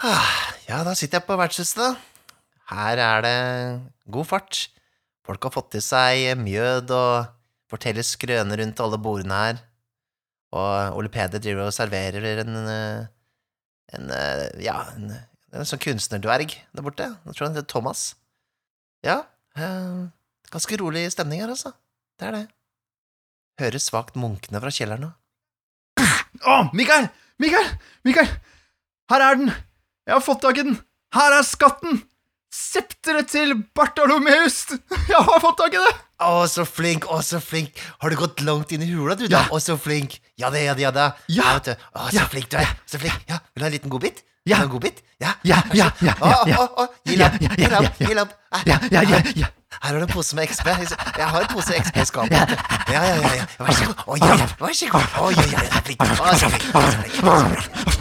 Ah, Ja, da sitter jeg på vertshuset, da. Her er det god fart. Folk har fått i seg mjød og forteller skrøner rundt alle bordene her. Og Ole Peder driver og serverer en eh, En, eh, ja, en, en sånn kunstnerdverg der borte. Jeg tror han heter Thomas. Ja, eh, ganske rolig stemning her, altså. Det er det. Hører svakt munkene fra kjelleren nå. Å, Mikael! Mikael! Mikael! Her er den! Jeg har fått tak i den! Her er skatten! Septeret til Bartolomeus! Jeg har fått tak i det! Å, så flink, å, så flink. Har du gått langt inn i hula, du, da? Ja. Å, så flink. Ja det, ja det, ja det. Ja. du. Å, så Ja. flink du er. Så flink. Ja, Vil du ha en liten godbit? Ja. en godbit? Ja. Ja, ja, ja, ja, ja. å, å, gi Ja, lapp, gi ja, lapp, ja, ja. gi lapp. Ja, ja, ja, ja. Her har du en pose med XP. Jeg har en pose XP i skapet. Ja, ja, ja. ja. Vær så god. Å, ja, vær så god. Å, ja, ja, ja, flink. Å, så flink. Å, så flink.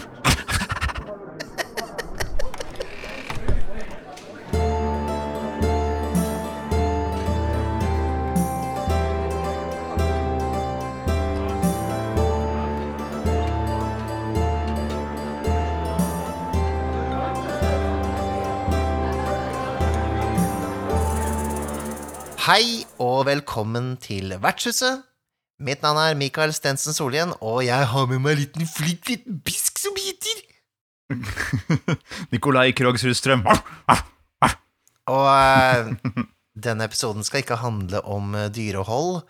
Hei og velkommen til Vertshuset. Mitt navn er Mikael Stensen Solhjell, og jeg har med meg en liten flink liten bisk som heter Nikolai Krogsrud Strøm. Og eh, denne episoden skal ikke handle om eh, dyrehold,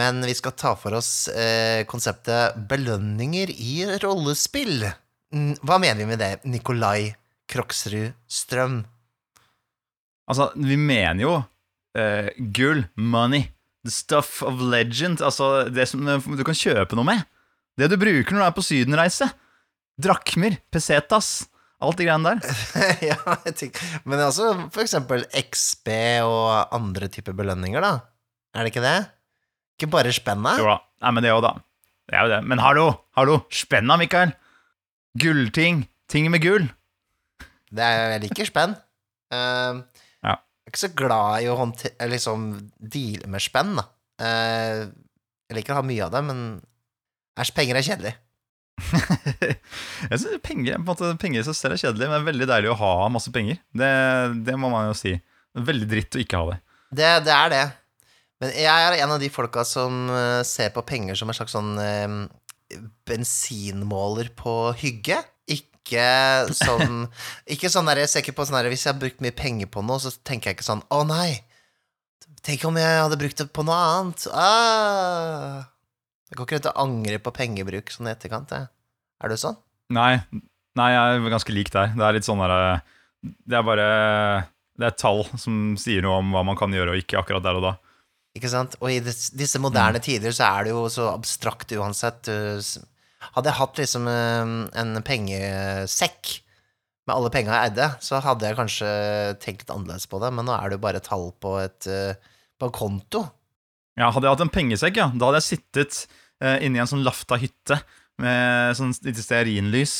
men vi skal ta for oss eh, konseptet belønninger i rollespill. Mm, Hva mener vi med det, Nikolai Kroksrud Strøm? Altså, vi mener jo eh, gull, money, the stuff of legend. Altså, det som eh, du kan kjøpe noe med. Det du bruker når du er på sydenreise. Drakmer, pesetas, alt det greiene der. ja, jeg tenker Men også for eksempel XB og andre typer belønninger, da. Er det ikke det? Ikke bare spenna? Jo da. Nei, men det òg, da. Det er jo det. Men hallo, hallo, spenna, Mikael. Gullting. Ting med gull. Det er, jeg liker spenn. Jeg er ikke så glad i å håndtere liksom deale med spenn, da. Eh, jeg liker å ha mye av det, men æsj, penger er kjedelig. jeg synes penger, måte, penger i seg selv er kjedelig, men det er veldig deilig å ha masse penger. Det, det må man jo si. Veldig dritt å ikke ha det. Det, det er det. Men jeg er en av de folka som eh, ser på penger som en slags sånn eh, bensinmåler på hygge. Ikke sånn Ikke sånn der, Jeg ser ikke på sånn der Hvis jeg har brukt mye penger på noe, så tenker jeg ikke sånn Å, nei! Tenk om jeg hadde brukt det på noe annet. Ah. Jeg går ikke rundt og angrer på pengebruk sånn i etterkant. Jeg. Er du sånn? Nei, nei, jeg er ganske lik der. Det er litt sånn der Det er bare Det er tall som sier noe om hva man kan gjøre og ikke akkurat der og da. Ikke sant? Og i disse moderne tider så er det jo så abstrakt uansett. Du Hadde jeg hatt liksom eh, en pengesekk med alle penga jeg eide, så hadde jeg kanskje tenkt litt annerledes på det, men nå er det jo bare tall på et eh, på en konto. Ja, Hadde jeg hatt en pengesekk, ja, da hadde jeg sittet eh, inni en sånn lafta hytte med sånn lite stearinlys.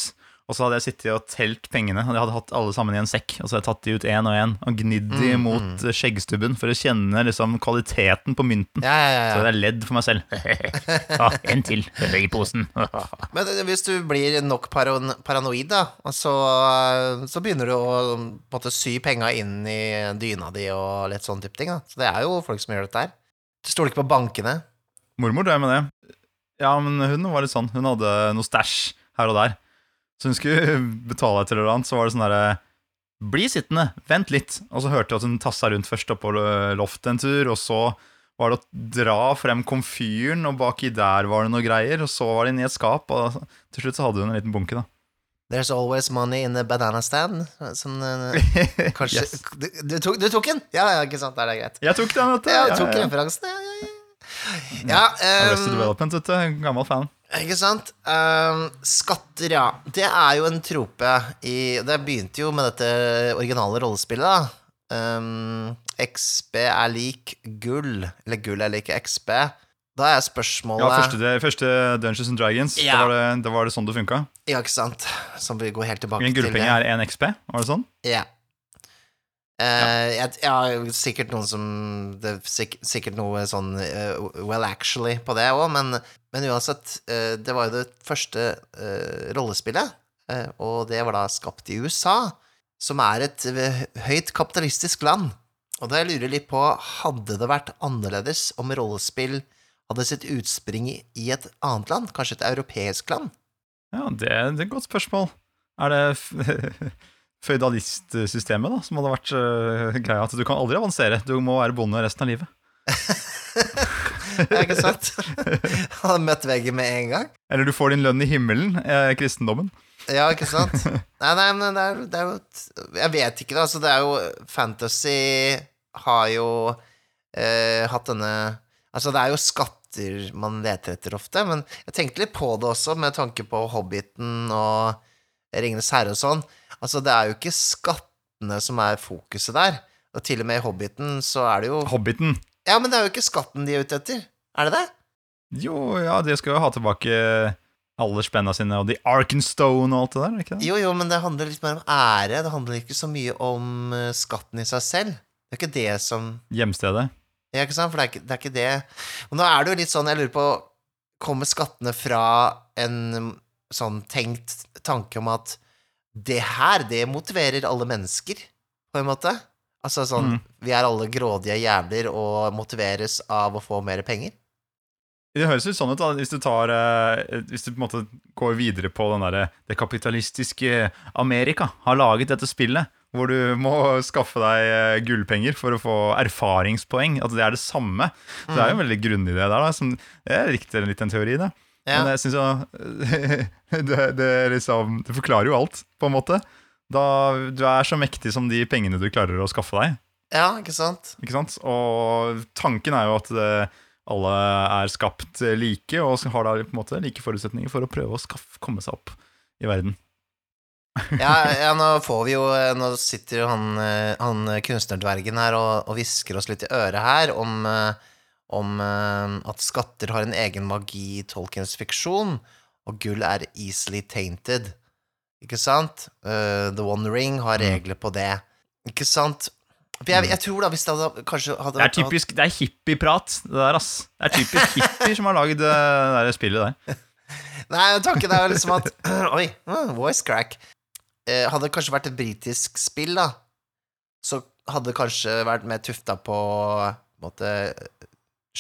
Og så hadde jeg sittet og telt pengene. Og jeg hadde hatt alle sammen i en sekk. Og så hadde jeg tatt de ut én og én og gnidd de Mm, mot mm. skjeggstubben for å kjenne liksom kvaliteten på mynten. Ja, ja, Så ja, hadde jeg ledd for meg selv. ja, en til i posen. Men eh, hvis du blir nok paranoid, da, så, eh, så begynner du å måtte, sy penga inn i dyna di og litt sånn type ting. Da. Så det er jo folk som gjør dette her. Du stoler ikke på bankene. Mormor drev med det. Ja, men hun var litt sånn. Hun hadde noe stæsj her og der. Så hun skulle betale et eller annet, så var det sånn derre Bli sittende, vent litt. Og så hørte jeg at hun tassa rundt først oppå loftet en tur, og så var det å dra frem komfyren, og baki der var det noe greier, og så var det inni et skap, og til slutt så hadde hun en liten bunke, da. There's always money in the banana stand. Som uh, kanskje Yes. du, du, tok, du tok den? Ja, ja, ikke sant. Er det greit. Jeg tok den, vet du. Ja, jeg tok ja, ja. referansen. Ja, ja, ja. ja Arrested ehm, Development, vet du. Gammel fan. Ikke sant. Um, skatter, ja. Det er jo en trope i Det begynte jo med dette originale rollespillet, da. Um, XB er lik gull, eller gull er lik XB. Da er spørsmålet Ja, første, første Dungeons and Dragons. Ja. Da, var det, da var det sånn det funka. Ja, ikke sant. Som vi går helt tilbake En gullpenge er 1 XP, var det sånn? Ja. Eh, jeg, ja, sikkert noen som det, er sik Sikkert noe sånn uh, well actually på det òg, men, men uansett, uh, det var jo det første rollespillet og det var da skapt i USA, som er et høyt kapitalistisk land. Og da jeg lurer litt på, hadde det vært annerledes om rollespill hadde sitt utspring i i et annet land, kanskje et europeisk land? Ja, det, det er et godt spørsmål. Er det føydalistsystemet da, som hadde vært uh, greia? At du kan aldri avansere, du må være bonde resten av livet. Ikke sant? Hadde møtt veggen med en gang. Eller du får din lønn i himmelen, eh, kristendommen. Ja, ikke sant? Nei, nei, men det er, det er jo Jeg vet ikke, da. Altså, det er jo Fantasy har jo eh, hatt denne Altså, det er jo skatter man leter etter ofte, men jeg tenkte litt på det også, med tanke på Hobbiten og Ringenes herre og sånn. Altså, det er jo ikke skattene som er fokuset der. Og til og med i Hobbiten så er det jo Hobbiten. Ja, men det er jo ikke skatten de er ute etter. Er det det? Jo, ja, de skal jo ha tilbake alle spenna sine, og The Arkenstone og alt det der, er ikke det? Jo, jo, men det handler litt mer om ære. Det handler ikke så mye om eh, skatten i seg selv. Det er ikke det som Hjemstedet. Ja, ikke sant? For det er ikke, det er ikke det. Og nå er det jo litt sånn, jeg lurer på Kommer skattene fra en sånn tenkt tanke om at det her, det motiverer alle mennesker, på en måte? Altså sånn Mm. Vi er alle grådige jævler og motiveres av å få mer penger? Det høres ut sånn ut, da, hvis du tar eh, Hvis du på en måte går videre på den derre Det kapitalistiske Amerika har laget dette spillet, hvor du må skaffe deg eh, gullpenger for å få erfaringspoeng. At det er det samme. Så det er jo en veldig grunnidé der. da som, Jeg likte litt den teorien. Da. Ja. Men jeg synes jo det, det, liksom, det forklarer jo alt, på en måte. Da Du er så mektig som de pengene du klarer å skaffe deg. ja, ikke sant? Ikke sant? Og tanken er jo at det, alle er skapt eh, like, og har da på en måte like forutsetninger for å prøve å skaffe, komme seg opp i verden. Ja, ja, nå får vi jo Nå sitter jo han, eh, han kunstnerdvergen her og, hvisker oss litt i øret her om, eh, om eh, at skatter har en egen magi i Tolkiens fiksjon, og gull er easily tainted. Ikke sant? Uh, The One Ring har Mm. regler på det. Ikke sant? Jeg, jeg tror da, hvis det hadde kanskje hadde Det er typisk, det er hippieprat, det der, ass. Det er typisk hippier som har lagd det der spillet der. Nei, tanken er jo liksom at Oi, mm, voice crack. Uh, hadde det kanskje vært et britisk spill, da, så hadde det kanskje vært mer tufta på, på en måte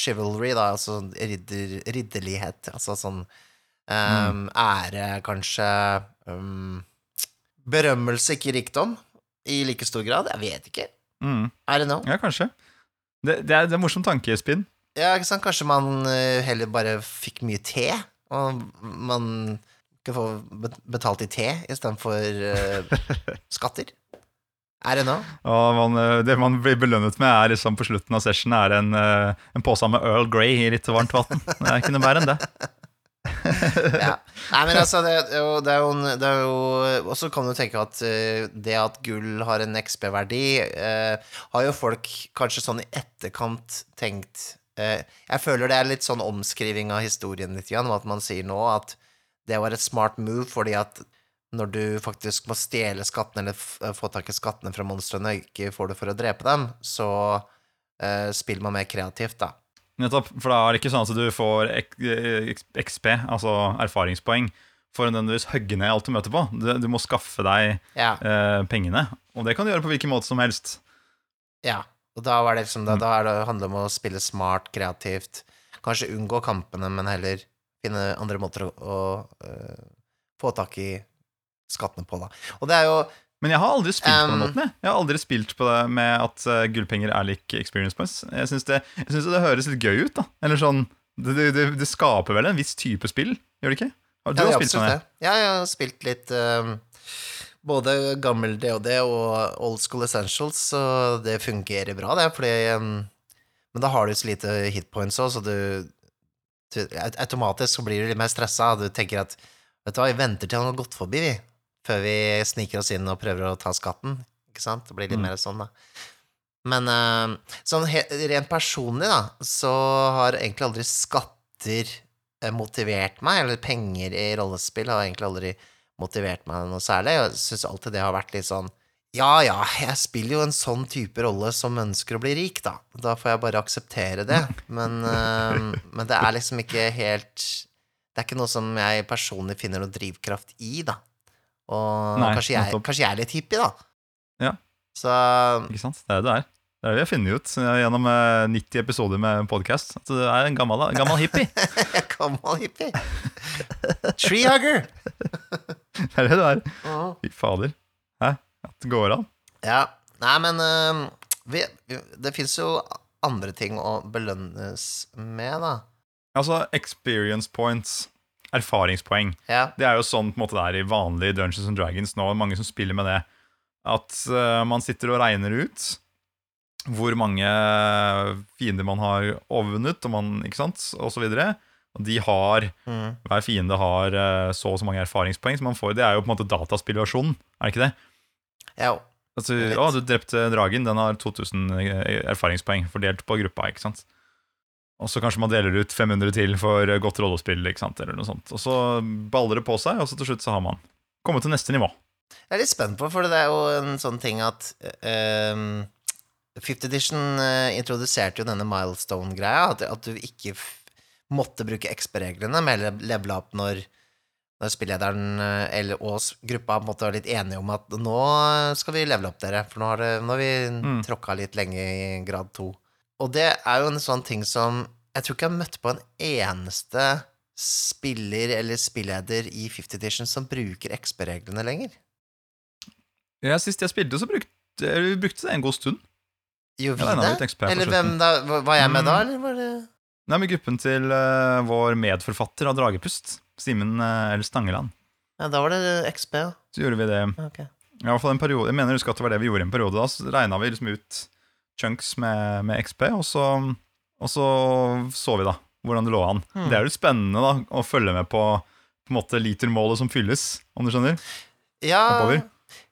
chivalry, da, altså ridder, ridderlighet. Altså sånn um, ære, kanskje um, Berømmelse, ikke rikdom, i like stor grad. Jeg vet ikke. Mm. I don't know. Ja, kanskje. Det, det, er, det er morsom tankespinn. Ja, ikke sant? Kanskje man eh, heller bare fikk mye te, og man kan få betalt i te istedenfor uh, skatter. I det nå? Og man, eh, det man blir belønnet med, er liksom på slutten av session er en, eh, en pose med Earl Grey i litt varmt vann. Det er ikke noe mer enn det. Ja. Nei, men altså, det, er jo- det er jo, det er jo Og så kan du tenke at eh, det at gull har en XB-verdi, eh, har jo folk kanskje sånn i etterkant tenkt eh, Jeg føler det er litt sånn omskriving av historien litt, grann, at man sier nå at det var et smart move fordi at når du faktisk må stjele skattene eller få tak i skattene fra monstrene og ikke får det for å drepe dem, så uh, spiller man mer kreativt, da. Nettopp, for da er det ikke sånn at du får eh, XP, altså erfaringspoeng, for å nødvendigvis hogge ned alt du møter på. Du, du må skaffe deg Ja. uh, pengene, og det kan du gjøre på hvilken måte som helst. Ja, og da var det liksom Da, da er det, handler det om å spille smart, kreativt. Kanskje unngå kampene, men heller finne andre måter å, å uh, få tak i skattene på, da. Og det er jo Men jeg har aldri spilt på den måten. Jeg, jeg har aldri spilt på det med at uh, gullpenger er lik experience points. Jeg syns det, det høres litt gøy ut, da. Eller sånn det, det, det, skaper vel en viss type spill, gjør det ikke? Har- Du ja, spilt sånn, ja. Jeg har spilt litt um, både gammel DOD og Old School Essentials, så det fungerer bra, det, fordi um, Men da har du så lite hitpoints òg, så du, du Automatisk så blir du litt mer stressa. Du tenker at Vet du hva, vi venter til han har gått forbi, vi, før vi sniker oss inn og prøver å ta skatten. Ikke sant? Det blir litt Mm. mer sånn, da. Men øhm, sånn rent personlig, da, så har egentlig aldri skatter eh, motivert meg, eller penger i rollespill har egentlig aldri motivert meg noe særlig. Jeg syns alltid det har vært litt sånn Ja ja, jeg spiller jo en sånn type rolle som ønsker å bli rik, da. Da får jeg bare akseptere det. Men, eh, men det er liksom ikke helt Det er ikke noe som jeg personlig finner noe drivkraft i, da. Og Nei, kanskje, jeg, kanskje jeg er litt hippie, da. Ja. Så Ikke sant? Det er det det er. Det er det vi har funnet ut eh, gjennom eh, 90 episoder med podkast. At du er en gammel, gammel hippie. gammel hippie. Treehugger! Det er det du er. Mhm. Fy fader. Hæ? At det går an. Ja. Nei, men vi, vi, det fins jo andre ting å belønnes med, da. Altså, experience points, erfaringspoeng, Ja. det er jo sånn på en måte det er i vanlige Dungeons and Dragons nå. Mange som spiller med det. At uh, man sitter og regner ut hvor mange fiender man har overvunnet, og man, ikke sant, og så videre. Og de har Mm. Hver fiende har uh, så og så mange erfaringspoeng som man får. Det er jo på en måte dataspillversjonen, er det ikke det? ja. Altså, å, du drepte dragen, den har 2000 erfaringspoeng fordelt på gruppa, ikke sant? Og så kanskje man deler ut 500 til for godt rollespill, ikke sant, eller noe sånt. Og så baller det på seg, og så til slutt så har man kommet til neste nivå. Jeg er litt spent på, for det er jo en sånn ting at um, Fifth Edition uh, introduserte jo denne milestone-greia, at, at du ikke måtte bruke XP-reglene med å levele opp når, når spillederen uh, eller, og gruppa på en måte var litt enige om at nå skal vi levele opp dere, for nå har, det, nå har vi Mm. tråkka litt lenge i grad to. Og det er jo en sånn ting som Jeg tror ikke jeg har møtt på en eneste spiller eller spilleder i Fifth Edition som bruker XP-reglene lenger. Ja, Sist jeg spilte, så brukte vi brukte det en god stund. Gjorde vi ja, det? Eller hvem da? Var jeg med da, Mm. eller var det Nei, med gruppen til uh, vår medforfatter av Dragepust, Simen uh, L. Stangeland, Ja, da var det XP, ja. så gjorde vi det Ok. I hvert fall en periode, Jeg mener du husker at det var det vi gjorde i en periode. Da så regna vi liksom ut chunks med, med XP, og så, og så så vi da hvordan det lå an. Mm. Det er jo spennende da å følge med på på en måte litermålet som fylles, om du skjønner. Ja, Oppover.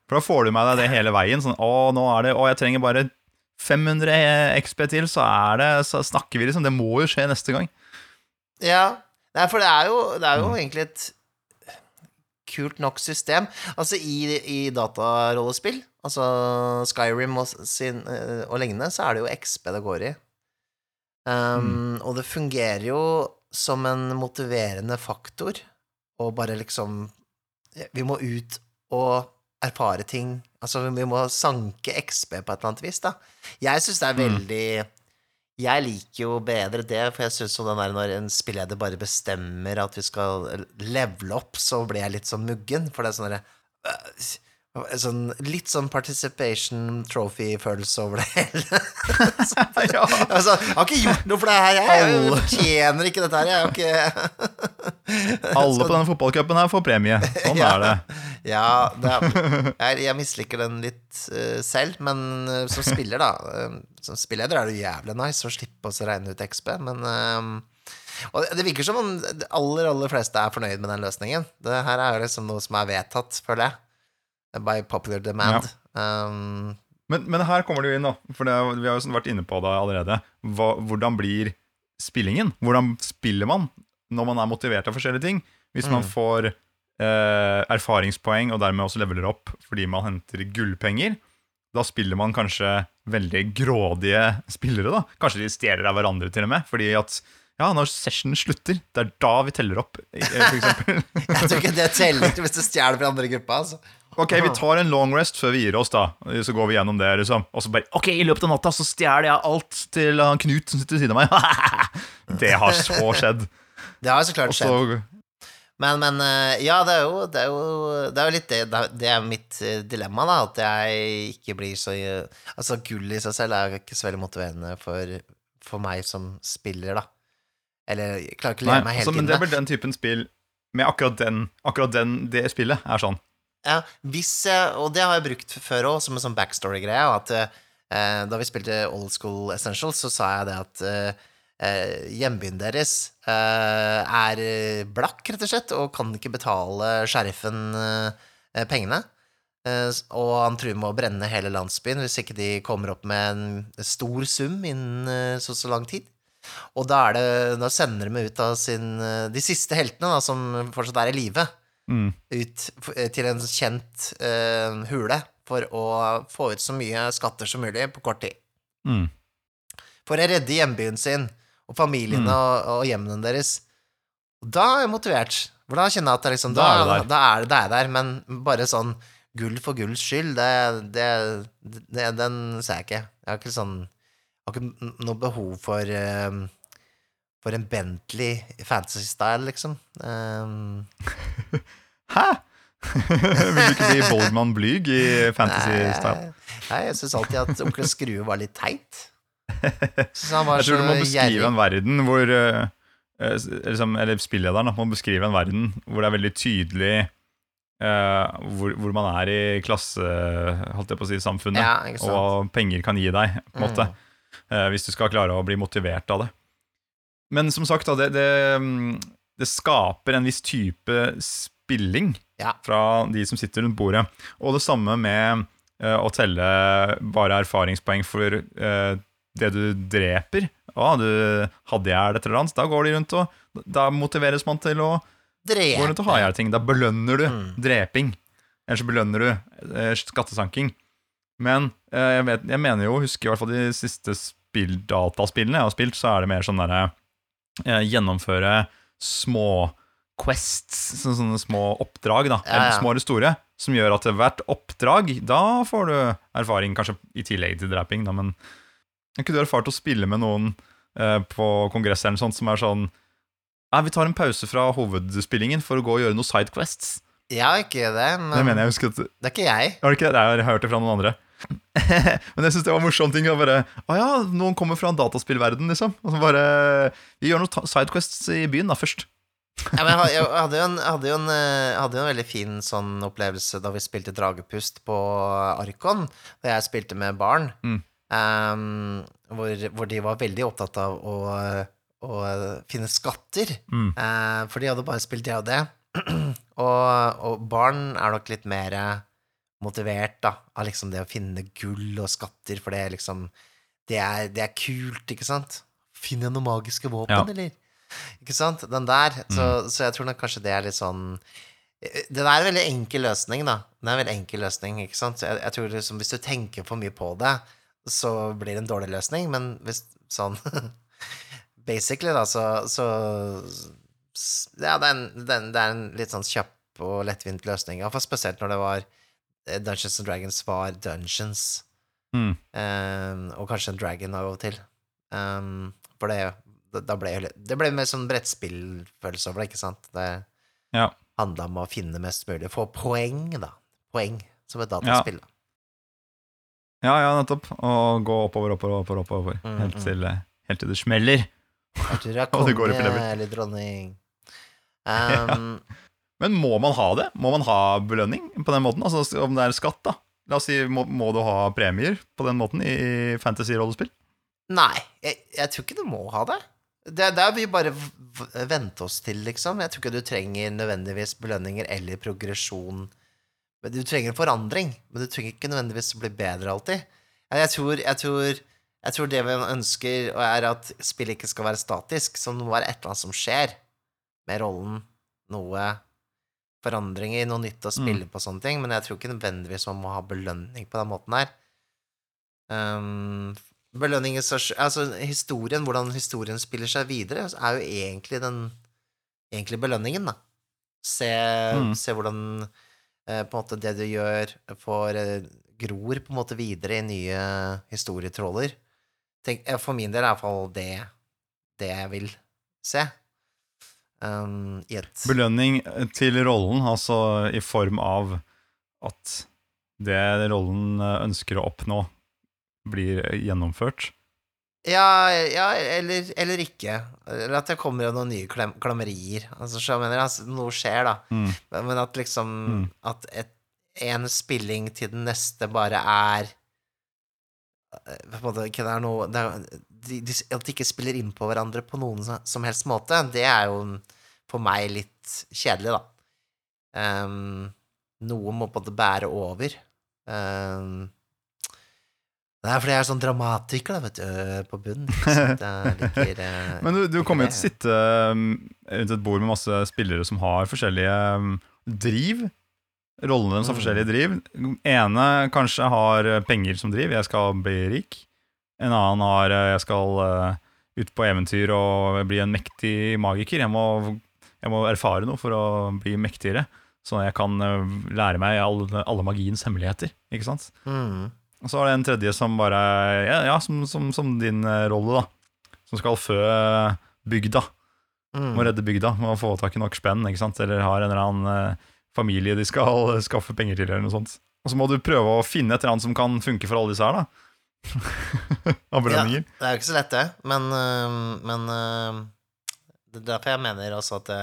For da får du med deg det hele veien. Sånn, å, nå er det, å, jeg trenger bare 500 XP til, så er det, så snakker vi liksom. Det må jo skje neste gang. ja. Nei, for det er jo, det er jo Mm. egentlig et kult nok system. Altså, i, i datarollespill, altså Skyrim og, sin, eh, og lignende, så er det jo XP det går i. Um, Og det fungerer jo som en motiverende faktor å bare liksom Vi må ut og erfare ting. Altså, vi må sanke XP på et eller annet vis, da. Jeg syns det er Mm. veldig Jeg liker jo bedre det, for jeg syns sånn der når en spilleder bare bestemmer at vi skal levele opp, så blir jeg litt sånn muggen, for det er sånn derre øh, Sånn litt sånn participation trophy-følelse over det hele. ja. Altså, jeg har ikke gjort noe for det her, jeg. Jeg fortjener ikke dette her. Ikke Alle på denne fotballcupen her får premie. Sånn Ja. er det. Ja, det er, jeg, jeg misliker den litt uh, selv, men uh, som spiller, da uh, Som spilleder er det jævlig nice å slippe oss å regne ut XP, men eh, Og det, det virker som om de aller, aller fleste er fornøyd med den løsningen. Det her er jo liksom noe som er vedtatt, føler jeg. By popular demand. Um, Men, men her kommer det jo inn, da. For det, vi har jo sånn vært inne på det allerede. Hva, hvordan blir spillingen? Hvordan spiller man når man er motivert av forskjellige ting? Hvis man Mm. får eh, erfaringspoeng og dermed også leveler opp fordi man henter gullpenger, da spiller man kanskje veldig grådige spillere, da. Kanskje de stjeler av hverandre, til og med. Fordi at ja, når sessionen slutter, det er da vi teller opp, f.eks. jeg tror ikke det teller hvis du stjeler fra andre gruppa. Altså. Ok, vi tar en long rest før vi gir oss, da. Så går vi gjennom det, liksom. Og så bare Ok, i løpet av natta så stjeler jeg alt til han Knut som sitter ved siden av meg. det har så skjedd. Det har så klart Og skjedd. Men, men eh, ja, det er jo, det er jo, det er jo litt det Det er- mitt eh, dilemma, da. At jeg ikke blir så Altså, gull i seg selv er ikke så veldig motiverende for, for meg som spiller, da. Eller jeg klarer ikke å leve meg altså, helt men inn er det. blir den typen spill med akkurat den, akkurat den det spillet er sånn. Ja, hvis jeg, og det har jeg brukt før òg, som en sånn backstory-greie. At eh, da vi spilte Old School Essentials, så sa jeg det at eh, eh, hjembyen deres eh, er eh, blakk, rett og slett, og kan ikke betale sheriffen eh, pengene. Eh, og han truer med å brenne hele landsbyen hvis ikke de kommer opp med en stor sum innen eh, så så lang tid. Og da, det, da sender de meg ut av sin eh, De siste heltene, da, som fortsatt er i live, Mm. ut eh, til en kjent uh, hule for å få ut så mye skatter som mulig på kort tid. Mm. For å redde hjembyen sin og familiene Mm. og, og hjemmene deres. Da er jeg motivert. For da kjenner jeg at det liksom, Da da, er da, er, da er jeg der, men bare sånn gull for gulls skyld, det, det, det, den ser jeg ikke. Jeg har ikke sånn Jeg har ikke noe behov for eh, For en Bentley fantasy-style, liksom. Um, Hæ?! Vil du ikke bli Boldman Blyg i fantasy-style? Nei, nei, jeg syns alltid at Onkel Skrue var litt teit. Han var Jeg tror du må beskrive gjerrig. en verden hvor eh, eh, liksom, Eller spillederen må beskrive en verden hvor det er veldig tydelig Uh, hvor, hvor man er i klasse, holdt jeg på å si, samfunnet. Ja, og penger kan gi deg, på en måte. Uh, hvis du skal klare å bli motivert av det. Men som sagt, det, det, det skaper en viss type spilling Ja. fra de som sitter rundt bordet. Og det samme med uh, å telle bare erfaringspoeng for uh, det du dreper. Å, du hadde i hjel et eller annet. Da går de rundt og Da motiveres man til å Drepe. gå rundt og ha i hjel ting. Da belønner du Mm. dreping. Eller så belønner du uh, skattesanking. Men jeg, vet, jeg mener jo, husker i hvert fall de siste spill, dataspillene jeg har spilt, så er det mer sånn derre Gjennomføre små quests, så, sånne små oppdrag, da. Ja, Eller ja. små eller store. Som gjør at hvert oppdrag, da får du erfaring, kanskje i tillegg til draping, da, men Har ikke du erfart å spille med noen eh, på kongress eller sånt som er sånn Nei, vi tar en pause fra hovedspillingen for å gå og gjøre noen sidequests. Jeg har ikke det, men Det jeg at det er ikke jeg. Har det ikke det? Jeg har hørt det fra noen andre. Men jeg syns det var en morsom ting. Bare Å ja, noen kommer fra en dataspillverden, liksom. Og så bare Vi gjør noen sidequests i byen, da, først. Ja, men jeg jeg hadde jo en, hadde jo en, eh, hadde jo en veldig fin sånn opplevelse da vi spilte Dragepust på Arkon, da jeg spilte med barn, Mm. um, hvor, hvor de var veldig opptatt av å, å finne skatter, Mm. uh, for de hadde bare spilt det og det. og, og barn er nok litt mer motivert da, av liksom det å finne gull og skatter, for det er liksom det er, det er kult, ikke sant? Finner jeg noen magiske våpen, Ja. eller? Ikke sant? Den der. Så, så jeg tror nok kanskje det er litt sånn Det der er en veldig enkel løsning, da. Det er en veldig enkel løsning, ikke sant? Så jeg, jeg tror liksom hvis du tenker for mye på det, så blir det en dårlig løsning, men hvis sånn Basically, da, så, så Ja, det er, en, det, er en, litt sånn kjapp og lettvint løsning. Iallfall spesielt når det var eh, Dungeons and Dragons var Dungeons. Mm. Um, og kanskje en dragon av og til. Um, for det, da- ble jo det ble mer sånn brettspillfølelse over det, ikke sant? Det Ja. handla om å finne mest mulig. Få poeng, da. Poeng som et dataspill. Ja. ja, ja, nettopp. Og gå oppover, oppover, oppover, oppover. Mm, Helt, til, eh, helt til det smeller. Jeg er konge eller dronning. Um, Men må man ha det? Må man ha belønning på den måten? Altså Om det er skatt, da. La oss si, må, må du ha premier på den måten i fantasy-rollespill? Nei, jeg, jeg tror ikke du må ha det. Det, det er vi bare vente oss til, liksom. Jeg tror ikke du trenger nødvendigvis belønninger eller progresjon. Men Du trenger forandring, men du trenger ikke nødvendigvis å bli bedre alltid. Jeg tror, jeg tror, jeg tror det vi ønsker, er at spillet ikke skal være statisk, så det må være et eller annet som skjer med rollen. Noe forandringer, noe nytt å spille på sånne ting, men jeg tror ikke nødvendigvis man må ha belønning på den måten her. Um, belønningen så- Altså, historien, hvordan historien spiller seg videre, er jo egentlig den egentlig belønningen, da. Se, Mm. se hvordan eh, på en måte det du gjør, får eh, gror på en måte videre i nye historietråder. Tenk, eh, for min del er iallfall det det jeg vil se. Um, Belønning til rollen, altså i form av at det rollen ønsker å oppnå, blir gjennomført. Ja, ja eller, eller ikke. Eller at det kommer noen nye klem, klammerier. Altså, så jeg mener, altså, noe skjer, da. Mm. Men at liksom Mm. At et, en spilling til den neste bare er eh, på en måte, det er noe det er, de, de, At de ikke spiller inn på hverandre på noen som- helst måte, det er jo for meg litt kjedelig, da. Um, noe må på en måte bære over. Um, det er fordi jeg er sånn dramatiker, da, vet du, på bunn. ikke sant? Jeg liker eh, Men du, du kommer jo til å sitte um, rundt et bord med masse spillere som har forskjellige driv. Rollene deres har Mm. forskjellige driv. ene kanskje har penger som driv, jeg skal bli rik. En annen har uh, jeg skal uh, ut på eventyr og bli en mektig magiker. Jeg må Jeg må erfare noe for å bli mektigere, sånn at jeg kan eh, lære meg alle, alle magiens hemmeligheter. Ikke sant? Mm. Og så er det en tredje som bare Ja, ja som, som, som din eh, rolle, da. Som skal fø bygda. Mm. Må redde bygda. Må få tak i nok spenn, ikke sant? eller har en eller annen eh, familie de skal eh, skaffe penger til, eller noe sånt. Og så må du prøve å finne et eller annet som kan funke for alle disse her, da. Av Ja, Det er jo ikke så lett, det. Men, øh, men øh, det er derfor jeg mener også at det,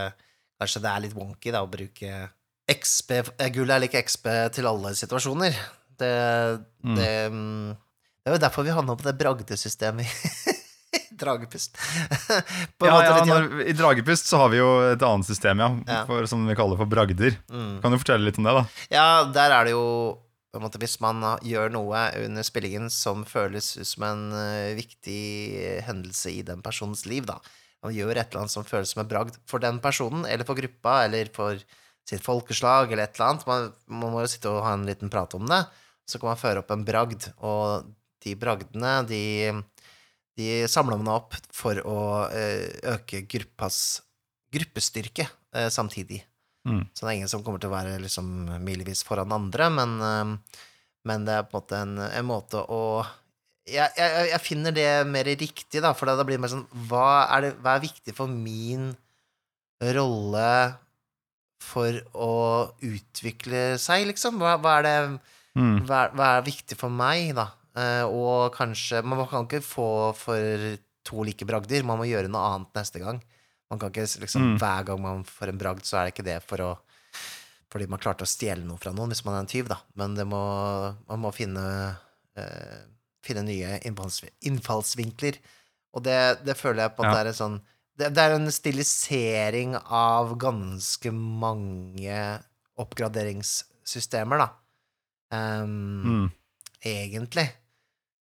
kanskje det er litt wonky da, å bruke XP eh, Gull er lik XP til alle situasjoner. Det, Mm. det, mm, det er jo derfor vi havna på det bragdesystemet Dragepust. Ja, ja, når, I Dragepust så har vi jo et annet system, ja, Ja. For, som vi kaller for bragder. Mm. Kan du fortelle litt om det, da? Ja, der er det jo måte, Hvis man uh, gjør noe under spillingen som føles som en uh, viktig hendelse i den personens liv, da Man gjør et eller annet som føles som en bragd for den personen, eller for gruppa, eller for sitt folkeslag, eller et eller annet. Man, man må jo sitte og ha en liten prat om det. Så kan man føre opp en bragd, og de bragdene, de, de samler man opp for å uh, øke gruppas gruppestyrke samtidig. Mm. Så det er ingen som kommer til å være liksom milevis foran andre, men, men det er på en måte en, en måte å jeg, jeg, jeg finner det mer riktig, da, for da blir det mer sånn hva er, det, hva er viktig for min rolle for å utvikle seg, liksom? Hva, hva er det Mm. hva, hva er viktig for meg, da? Eh, og kanskje Man kan ikke få for to like bragder, man må gjøre noe annet neste gang. Man kan ikke liksom Mm. Hver gang man får en bragd, så er det ikke det for å fordi man klarte å stjele noe fra noen, hvis man er en tyv, da. Men det må, man må finne, eh, finne nye innfallsvinkler. Og det, det føler jeg på at Ja. det er en sånn det, det er en stilisering av ganske mange oppgraderingssystemer, da. Um, Mm. Egentlig.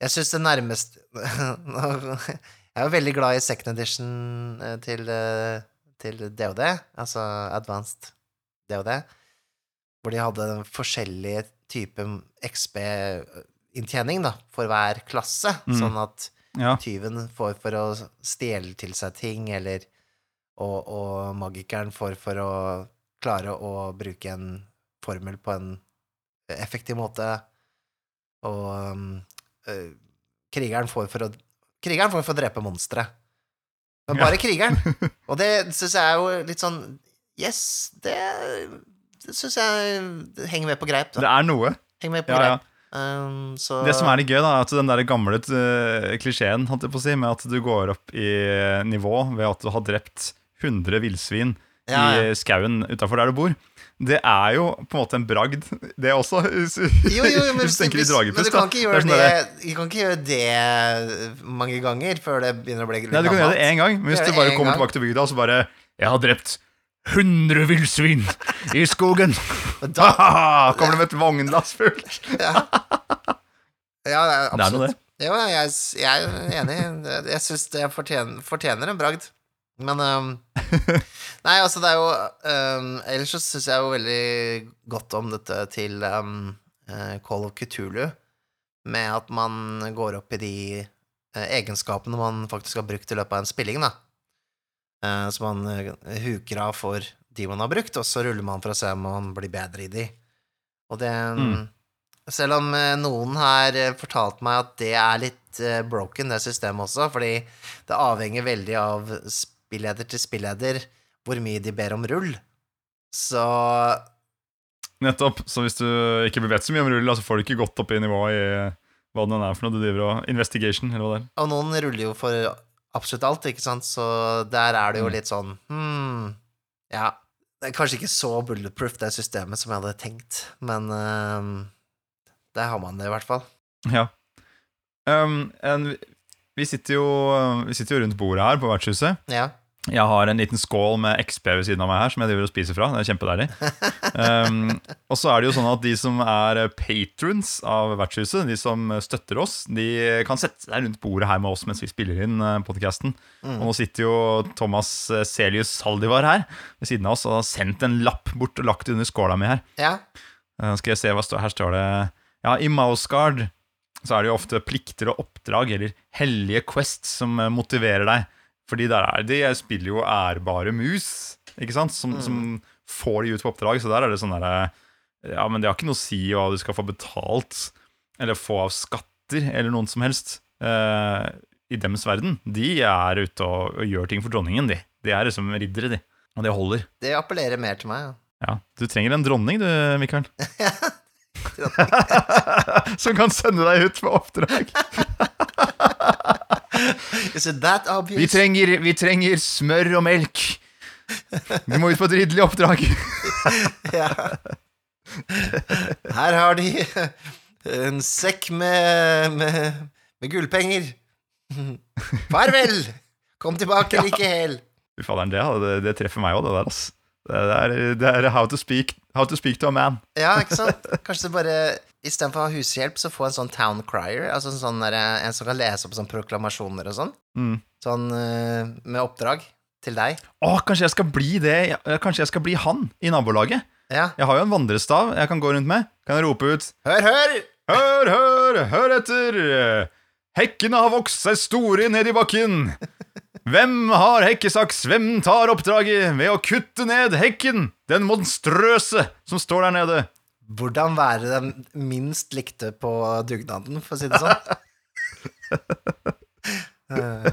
Jeg syns det nærmeste Jeg er jo veldig glad i second edition eh, til, eh, til DOD, altså Advanced DOD, hvor de hadde forskjellige typer XB-inntjening for hver klasse, Mm. sånn at Ja. tyven får for å stjele til seg ting, eller og, og magikeren får for å klare å bruke en formel på en effektiv måte, og øh, krigeren får for å Krigeren får få drepe monstre. Men Ja. bare krigeren. Og det syns jeg er jo litt sånn Yes, det, det syns jeg henger med på greip. Det er noe. Henger med på Ja, ja. Um, så Det som er litt gøy, da, er at den der gamle uh, klisjeen holdt jeg på å si, med at du går opp i nivå ved at du har drept 100 villsvin ja, ja. i skauen utafor der du bor, det er jo på en måte en bragd, det også. Jo, jo, men, hvis du hvis- men du kan ikke Det gjøre sånn det, du kan ikke gjøre det mange ganger før det begynner å bli gammelt. Nei, du kan gjøre det én gang, men hvis Gjøre du bare kommer gang. tilbake til bygda og så bare 'Jeg har drept 100 villsvin i skogen'. Da, Kommer det med et vognlass fullt? ja. ja, det er Det er noe, det. Jo, jeg, jeg er enig. Jeg syns det fortjener, fortjener en bragd. Men um, Nei, altså, det er jo um, Ellers så syns jeg jo veldig godt om dette til um, uh, Call of Cthulhu, med at man går opp i de uh, egenskapene man faktisk har brukt i løpet av en spilling, da. Uh, så man huker av for de man har brukt, og så ruller man for å se om man blir bedre i de. Og det Mm. Selv om noen har fortalte fortalt meg at det er litt broken, det systemet også, fordi det avhenger veldig av spilleder til spilleder hvor mye de ber om rull. Så Nettopp. Så hvis du ikke vet så mye om rull, så får du ikke gått opp i nivå i hva den er for noe du driver og Investigation, eller hva det er. Og noen ruller jo for absolutt alt, ikke sant, så der er det jo Mm. litt sånn hmm, Ja, det er kanskje ikke så bulletproof, det systemet, som jeg hadde tenkt, men uh, der har man det i hvert fall. Ja. Um, en, vi, sitter jo, vi sitter jo rundt bordet her på vertshuset. Ja. Jeg har en liten skål med XP ved siden av meg her som jeg driver og spiser fra. Det er kjempedeilig. Um, og så er det jo sånn at de som er patrons av vertshuset, de som støtter oss, de kan sette seg rundt bordet her med oss mens vi spiller inn podkasten. Mm. Og nå sitter jo Thomas Celius Saldivar her ved siden av oss og har sendt en lapp bort og lagt under skåla mi her. ja. Uh, skal jeg se hva står Her står det Ja, i Mouseguard så er det jo ofte plikter og oppdrag eller hellige quests som eh, motiverer deg. Fordi der er de Jeg spiller jo ærbare mus. ikke sant? Som, Mm. som får de ut på oppdrag. Så der er det sånn derre Ja, men det har ikke noe å si hva du skal få betalt, eller få av skatter, eller noen som helst. Eh, I dems verden. De er ute og, og gjør ting for dronningen, de. De er liksom riddere, de. Og det holder. Det appellerer mer til meg. Ja. Ja, Du trenger en dronning, du, Mikael. som kan sende deg ut på oppdrag. Is it that obvious? Vi trenger, vi trenger smør og melk. Du må ut på et ridderlig oppdrag. Ja. Her har de en sekk med, med, med gullpenger. Farvel! Kom tilbake like hel. Fy faderen, det, det, det treffer meg òg, det der, ass. Det er, det er how, to speak, how to speak to a man. Ja, ikke sant? Kanskje bare istedenfor å ha hushjelp, så få en sånn town crier. Altså en, sånn der, en som kan lese opp sånn proklamasjoner og sånn. Mm. Sånn eh, med oppdrag til deg. Å, kanskje jeg skal bli det Kanskje jeg skal bli han i nabolaget? Ja. Jeg har jo en vandrestav jeg kan gå rundt med. Kan jeg rope ut Hør, hør! Hør, hør, hør etter! Hekkene har vokst seg store ned i bakken. Hvem har hekkesaks? Hvem tar oppdraget ved å kutte ned hekken? Den monstrøse som står der nede. Hvordan være den minst likte på dugnaden, for å si det sånn. Eh,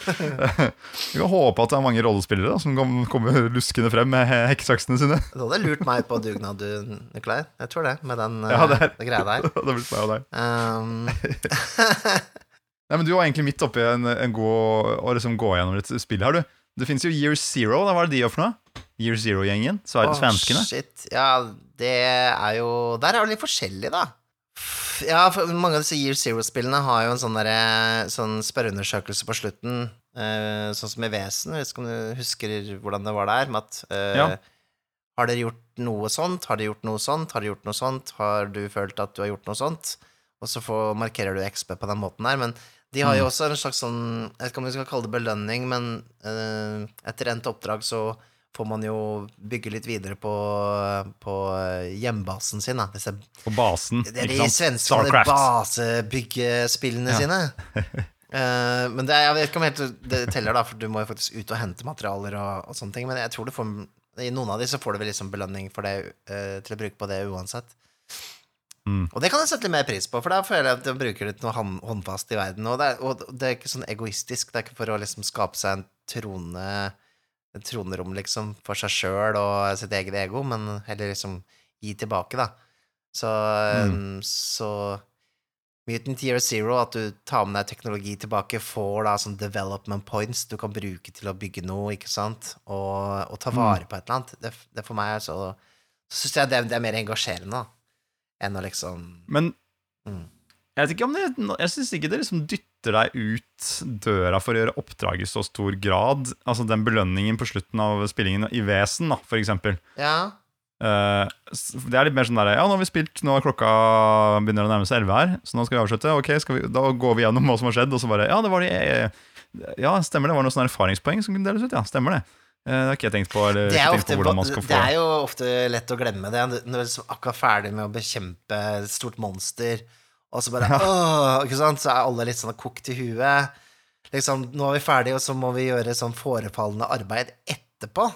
Vi kan håpe at det er mange rollespillere da, som kommer luskende frem med hekkesaksene sine. Du hadde lurt meg på dugnad, du, Nikolai. Jeg tror det, med den eh, Ja, det er- det greia der. Det blitt meg og deg. Um, Nei, men Du var egentlig midt oppi en, en god, å liksom gå gjennom et spill her, du. Det fins jo Year Zero. Da, hva er det de gjør for noe? Year Zero-gjengen? Svenskene? Oh, shit. Ja, det er jo Der er det litt forskjellig, da. Ja, for mange av disse Year Zero-spillene har jo en sånn, derre- sånn spørreundersøkelse på slutten, Uh, sånn som i Vesen. Jeg vet ikke om du husker hvordan det var der, med at uh, Ja. Har dere gjort noe sånt? Har dere gjort noe sånt? Har dere gjort noe sånt? Har du følt at du har gjort noe sånt? Og så får, markerer du XP på den måten der. Men de har jo Mm. også en slags sånn Jeg vet ikke om vi skal kalle det belønning, men uh, etter endt oppdrag så får man jo bygge litt videre på, på hjembasen sin, da. Disse, På basen. det er de svenske Starcraft. basebyggjespillene Ja. sine. uh, men det, jeg vet ikke om helt det teller, da, for du må jo faktisk ut og hente materialer og, og sånne ting. Men jeg tror du får i noen av de så får du vel liksom belønning for det uh, til å bruke på det uansett. Mm. Og det kan jeg sette litt mer pris på, for da føler jeg at jeg bruker litt noe håndfast i verden. Og det, er, og det er ikke sånn egoistisk. Det er ikke for å liksom skape seg en trone et tronerom liksom for seg sjøl og sitt eget ego, men heller liksom gi tilbake, da. Så, Mm. så Mutant Year Zero, at du tar med deg teknologi tilbake, får da sånn development points du kan bruke til å bygge noe, ikke sant, og, og ta vare på et eller annet. Det, det for meg er så Så syns jeg det, det er mer engasjerende, da, enn å liksom Men Mm. jeg vet ikke om det Jeg syns ikke det liksom dytter deg ut døra for å gjøre oppdrag i så stor grad. Altså den belønningen på slutten av spillingen i Vesen, da, for eksempel. Ja. Uh, det er litt mer sånn der Ja, nå har vi spilt, nå er klokka begynner å nærme seg 11 her, så nå skal vi avslutte. Ok, vi, Da går vi gjennom hva som har skjedd, og så bare Ja, det var de eh, Ja, stemmer det. Var det noen sånne erfaringspoeng som kunne deles ut? Ja, stemmer det. Eh, det har ikke jeg tenkt på. Eller Det er, ofte, på skal det er jo ofte lett å glemme det. Når du er liksom akkurat ferdig med å bekjempe et stort monster, og så bare åh, ikke sant? Så er alle litt sånn kokt i huet. Liksom, nå er vi ferdige, og så må vi gjøre sånn forefallende arbeid etterpå.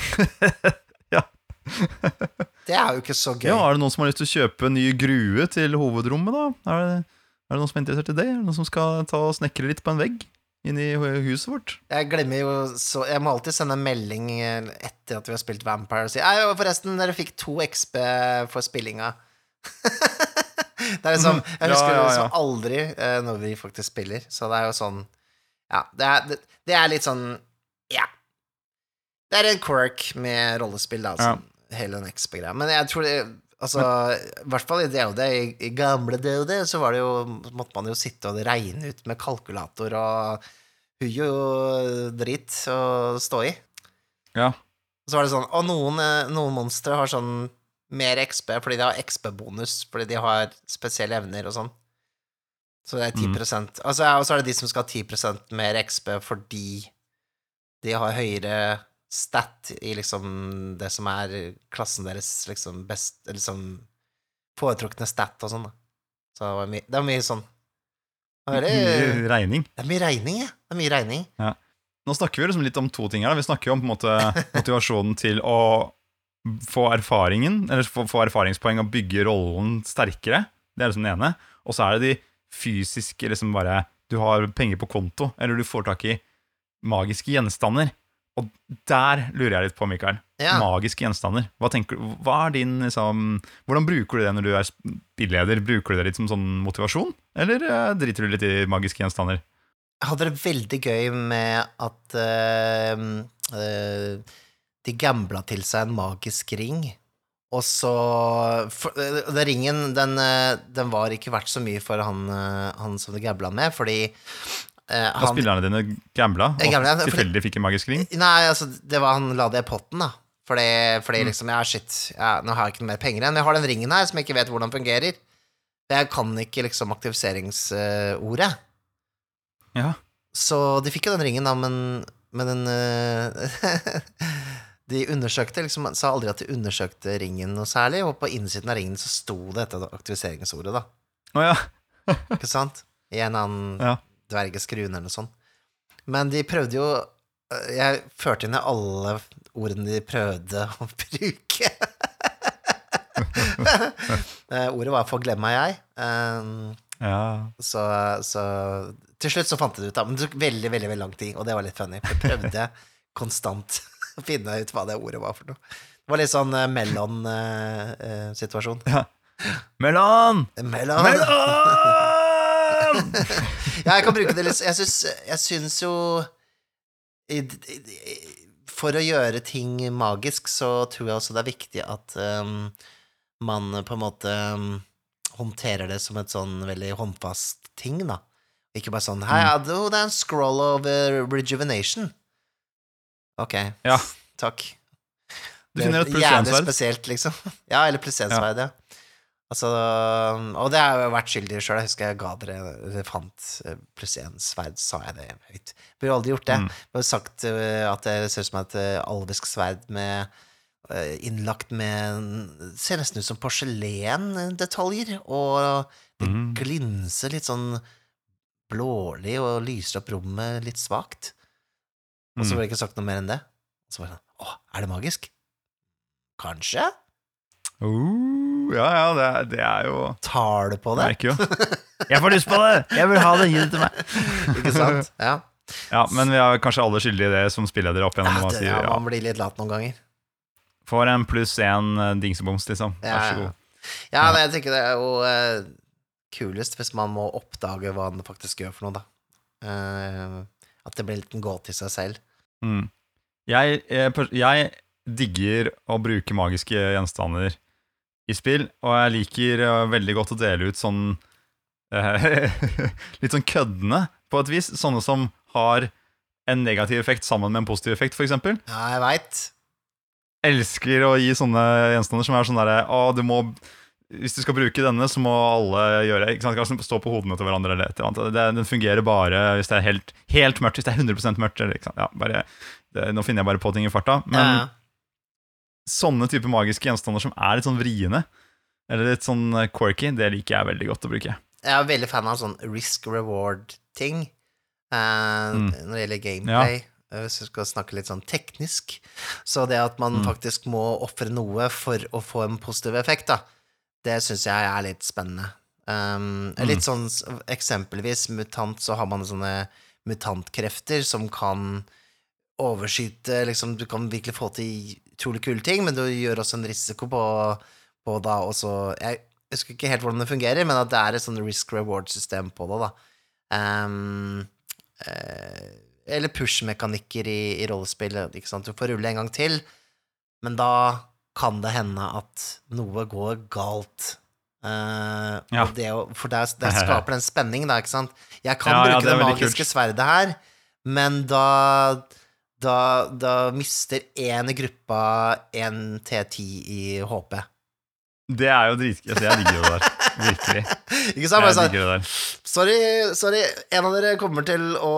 Ja. det er jo ikke så gøy. Ja, Er det noen som har lyst til å kjøpe en ny grue til hovedrommet, da? Er det, er det noen som er interessert i det? Er det noen som skal ta og snekre litt på en vegg inni huset vårt? Jeg glemmer jo så Jeg må alltid sende en melding etter at vi har spilt Vampire og si «Ei, forresten, dere fikk to XP for spillinga. det er liksom Jeg Ja, husker ja, ja. som aldri eh, når vi faktisk spiller, så det er jo sånn Ja, det er, det, det er litt sånn Ja. Det er en quirk med rollespill, da, altså, hele den XB-greia. Men jeg tror det Altså, i hvert fall i DOD, i, gamle DOD, så var det jo måtte man jo sitte og regne ut med kalkulator og hui og dritt å stå i. Ja. Og så var det sånn Og noen, eh, noen monstre har sånn mer XP fordi de har XP-bonus, fordi de har spesielle evner og sånn. Så det er 10 altså, ja, Og så er det de som skal ha 10% mer XP fordi de har høyere stat i liksom det som er klassen deres liksom best Liksom foretrukne stat og sånn, da. Så det var mye, det var mye sånn det veldig, Mye regning. det er mye regning, ja. Det er mye regning. Ja. nå snakker vi liksom litt om to ting her. Vi snakker jo om måte motivasjonen til å få erfaringen, eller få, få erfaringspoeng og bygge rollen sterkere. Det er liksom det ene. Og så er det de fysiske liksom bare Du har penger på konto, eller du får tak i magiske gjenstander. Og der lurer jeg litt på, Mikael. Ja. Magiske gjenstander. Hva tenker hva din liksom Hvordan bruker du det når du er spilleder? Bruker du det litt som sånn motivasjon, eller eh, driter du litt i magiske gjenstander? Jeg hadde det veldig gøy med at eh, eh, de gambla til seg en magisk ring. Og så for, Den ringen, den, den var ikke verdt så mye for han, han som det gambla med, fordi eh, Da spillerne dine gambla og gambla, fordi- tilfeldig fikk en magisk ring? Nei, altså, det var han la det i potten, da. Fordi, Mm. liksom, ja, shit, ja, nå har jeg ikke noe mer penger igjen. Jeg har den ringen her som jeg ikke vet hvordan fungerer. Jeg kan ikke liksom aktiviseringsordet. Ja. Så de fikk jo den ringen, da, men, men den uh, De undersøkte liksom, sa aldri at de undersøkte ringen noe særlig, og på innsiden av ringen så sto det dette aktiviseringsordet, da. Å ja. Ikke sant? I en annen Ja. Dvergeskruen eller noe sånt. Men de prøvde jo øh, Jeg førte inn i alle ordene de prøvde å bruke. Eh, Ordet var 'forglem meg jeg'. Um, ja. så, så til slutt så fant jeg det ut, da. Men det tok veldig veldig, veldig lang tid, og det var litt funny. For jeg prøvde konstant å finne ut hva det ordet var for noe. Det var litt sånn uh, mellom-situasjon. Melon! mellom Melon! Ja, jeg kan bruke det litt Jeg syns, jeg syns jo i- i- For å gjøre ting magisk, så tror jeg også det er viktig at um, man på en måte um, håndterer det som et sånn veldig håndfast ting, da. Ikke bare sånn Hei, ja, det er en scroll of uh, rejuvenation. Ok, Ja. takk. Du finner et plussensverd. Jævlig spesielt, liksom. Ja, eller plussensverd, ja. Altså, og det har jeg jo vært skyldig sjøl. Jeg husker jeg ga dere Dere fant eh, pluss én-sverd, sa jeg det høyt. Burde aldri gjort det. Mm. Har sagt eh, at det ser ut som et eh, alvisk sverd med innlagt med Ser nesten ut som porselendetaljer, og det Mm. glinser litt sånn blålig og lyser opp rommet litt svakt. Og så Mm. ble det ikke sagt noe mer enn det. Og så var det sånn Å, er det magisk? Kanskje? Uh, ja, ja, det er, det er jo Tar du på det? merker jo. Jeg får lyst på det! Jeg vil ha det! Gi det til meg! Ikke sant? Ja. Ja, Men vi er kanskje alle skyldige i det som spillleder opp Ja, igjennom. og det, ja, ja, man blir litt lat noen ganger. Får en pluss én eh, dingseboms, liksom. Vær Ja, så ja. god. Ja, men jeg tenker det er jo uh, kulest hvis man må oppdage hva den faktisk gjør for noe, da. Uh, at det blir en liten gåte i seg selv. Mm. Jeg, jeg, jeg digger å bruke magiske gjenstander i spill, og jeg liker eh, veldig godt å dele ut sånn eh, Litt sånn køddende, på et vis. Sånne som har en negativ effekt sammen med en positiv effekt, f.eks. Ja, jeg veit. Elsker å gi sånne gjenstander som er sånn derre Å, du må Hvis du skal bruke denne, så må alle gjøre ikke sant? Stå på hodene til hverandre eller et eller annet. Det, den fungerer bare hvis det er helt, helt mørkt. Hvis det er 100% mørkt. Eller? Ja, bare, det, nå finner jeg bare på ting i farta. Men ja. Sånne type magiske gjenstander som er litt sånn vriene, eller litt sånn eh, quirky, det liker jeg veldig godt å bruke. Jeg er veldig fan av sånn risk reward-ting uh, Mm. når det gjelder gameplay. Ja. Hvis vi skal snakke litt sånn teknisk. Så det at man Mm. faktisk må ofre noe for å få en positiv effekt, da, det syns jeg er litt spennende. Um, Mm. Litt sånn eksempelvis mutant, så har man sånne mutantkrefter som kan overskyte liksom, Du kan virkelig få til utrolig kule ting, men du gjør også en risiko på, på da også Jeg husker ikke helt hvordan det fungerer, men at det er et sånn risk reward-system på det, da. Um, eh, eller push-mekanikker i, i rollespill. Ikke sant? Du får rulle en gang til, men da kan det hende at noe går galt. Uh, Ja. det, for der, der skaper det en spenning, da, ikke sant? Jeg kan Ja, ja, bruke det er det, magiske kult. sverdet her, men da da, da mister én i gruppa en T10 i HP. Det er jo dritgøy. Altså, jeg digger jo det der. Virkelig. Ikke sant? Jeg sånn, det der. Sorry, sorry, en av dere kommer til å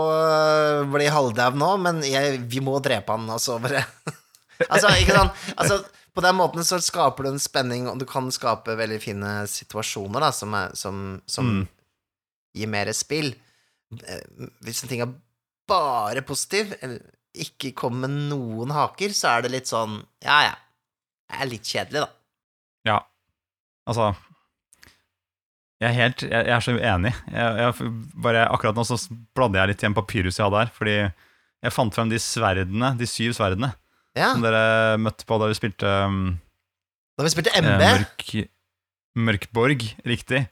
bli halvdau nå, men jeg, vi må drepe han, og så bare Altså, ikke sant? Altså, på den måten så skaper du en spenning, og du kan skape veldig fine situasjoner, da, som, er, som, som Mm. gir mer spill. Eh, Hvis en ting er bare positiv, eller ikke kommer med noen haker, så er det litt sånn Ja, ja. Det er litt kjedelig, da. Ja, altså Jeg er helt Jeg, jeg er så uenig. Jeg, jeg, bare Akkurat nå så bladde jeg litt i en papyrus jeg hadde her, fordi jeg fant frem de sverdene, de syv sverdene, Ja, som dere møtte på da vi spilte um, Da vi spilte eh, MB Mørk, Mørkborg, riktig.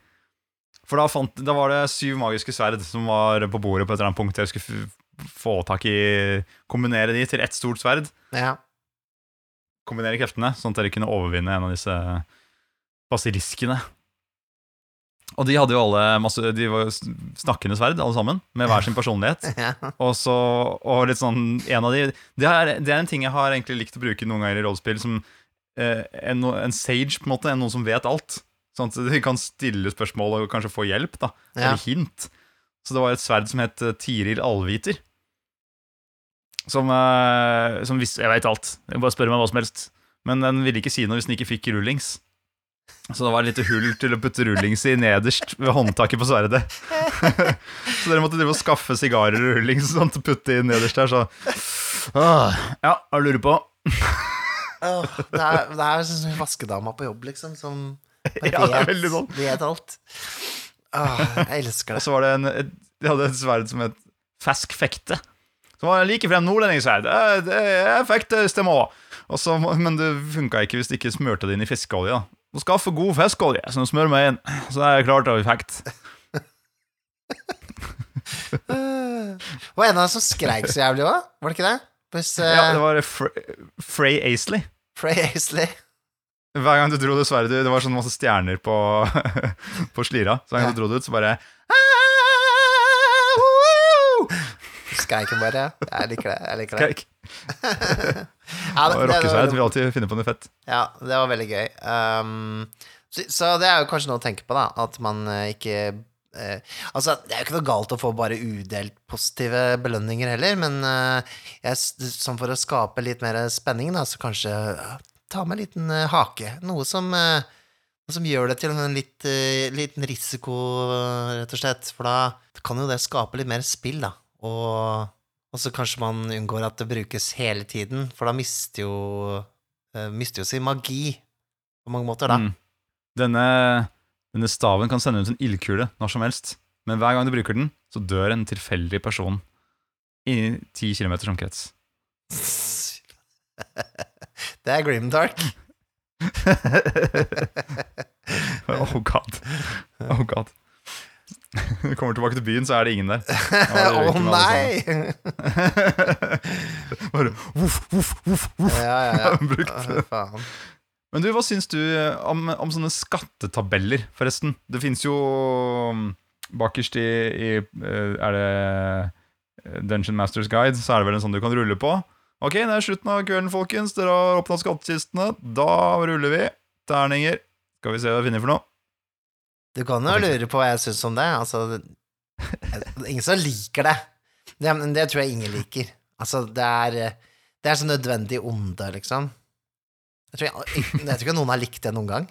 For da, fant, da var det syv magiske sverd som var på bordet på et eller annet punkt. Jeg skulle få tak i Kombinere de til ett stort sverd. Ja. Kombinere kreftene, sånn at dere kunne overvinne en av disse basiliskene. Og de hadde jo alle masse De var jo snakkende sverd, alle sammen, med hver sin personlighet. ja. Og så, og litt sånn En av de det er, det er en ting jeg har egentlig likt å bruke noen ganger i rollespill, som eh, en, en sage, på en måte. En noen som vet alt. Sånn at de kan stille spørsmål og kanskje få hjelp, da. Ja. Eller hint. Så det var et sverd som het eh, Tiril Allviter. Som, uh, som visste Jeg veit alt. Jeg bare spør meg hva som helst. Men den ville ikke si noe hvis den ikke fikk rullings. Så det var et lite hull til å putte rullings i nederst ved håndtaket på sverdet. så dere måtte drive og skaffe sigarer og rullings sånn å putte inn nederst der, så Åh, Ja, hva lurer du på? Det er, det er sånn som vaskedama på jobb, liksom, som vet, Ja, det er veldig sånn. vet alt. Jeg elsker det. Og så var det en De hadde et sverd som het Fask fekte. Som var like frem nordlendingssverd. Eh, det er det stemmer også. Men det funka ikke hvis du ikke smurte det inn i fiskeolje. da. Du skaffe god fiskeolje, så du smører meg inn. Så er jeg klar til å fekt. Det var en av dem som skreik så jævlig òg, var det ikke det? Hvis uh, Ja, det var Fre Frey Aisley. Frey Aisley Hver gang du dro det sverdet Det var sånn masse stjerner på, på slira. Så hver gang du dro det ut, så bare skreik hun bare. Jeg liker det. jeg liker det. Skreik. Ja, det, det, det, vil alltid finne på noe fett. ja, det var veldig gøy. Um, så, så det er jo kanskje noe å tenke på, da. At man eh, ikke uh, Altså, det er jo ikke noe galt å få bare udelt positive belønninger heller, men uh, jeg, sånn for å skape litt mer spenning, da, så kanskje uh, ta med en liten hake. Noe som som gjør det til en litt, liten risiko, rett og slett. For da kan jo det skape litt mer spill, da. Og, og så kanskje man unngår at det brukes hele tiden, for da mister jo, eh, mister jo sin magi på mange måter, da. Mm. Denne, denne staven kan sende ut en ildkule når som helst, men hver gang du bruker den, så dør en tilfeldig person i 10 kilometers omkrets. Det er grimdark. oh god. Oh god. Du kommer tilbake til byen, så er det ingen der. Å noe nei! Bare voff, voff, voff, voff. ja, ja, ja. Men du, hva syns du om, om sånne skattetabeller, forresten? Det fins jo um, bakerst i, i eh, Er det eh, Dungeon Masters Guide, så er det vel en sånn du kan rulle på. Ok, det er slutten av kvelden, folkens. Dere har åpna skattkistene. Da ruller vi. Terninger. Skal vi se hva vi finner for noe. Du kan jo lure på hva jeg syns om det. Altså, ingen som liker det. det. Det tror jeg ingen liker. Altså, det er Det er så nødvendig onde, liksom. Jeg tror, jeg, jeg tror ikke noen har likt det noen gang.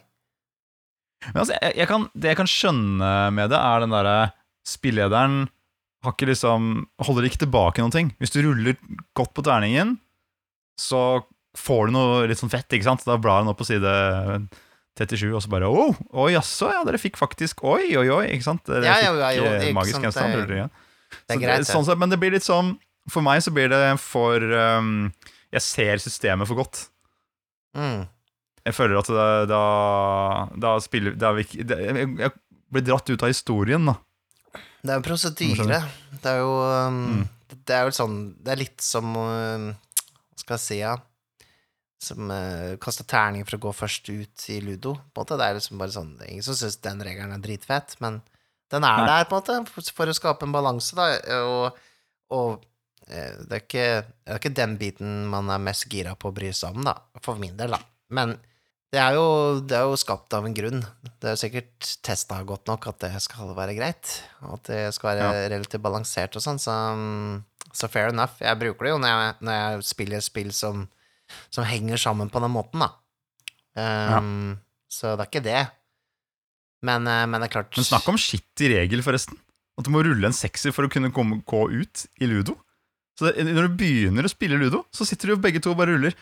Men altså, jeg kan, det jeg kan skjønne med det, er den derre Spillederen har ikke liksom holder ikke tilbake noen ting. Hvis du ruller godt på terningen, så får du noe litt sånn fett, ikke sant? Da blar han opp på side 37, og så bare oh, Oi, jaså, ja, dere fikk faktisk Oi, oi, oi, ikke sant? Dere Ja, ja, ja, fikk jo, eh, ikke magisk gjenstand. det-. Det er greit, sånn men det blir litt sånn For meg så blir det for um, Jeg ser systemet for godt. Mm. Jeg føler at det, da, da spiller da vi, ikke- jeg, jeg blir dratt ut av historien, da. Det er jo prosedyre. Det er jo um, Mm. Det er jo sånn Det er litt som um, Hva skal jeg si, ja Som uh, kaster terning for å gå først ut i ludo. På en måte. Det er liksom bare sånn Ingen som syns den regelen er dritfett, men den er Nei. der, på en måte, for, å skape en balanse, da. Og, og eh, det, er ikke, det er ikke den biten man er mest gira på å bry seg om, da. For min del, da. Men det er, jo, det er jo skapt av en grunn. Det er jo sikkert testa godt nok at det skal være greit. Og at det skal være relativt balansert og sånn, så, så fair enough. Jeg bruker det jo når jeg, når jeg spiller spill som, som henger sammen på den måten, da. Um, Så det er ikke det. Men, eh, men det er klart Men snakk om shitty regel, forresten. At du må rulle en sekser for å kunne komme, gå ut i ludo. Så det, når du begynner å spille ludo, så sitter du jo begge to og bare ruller.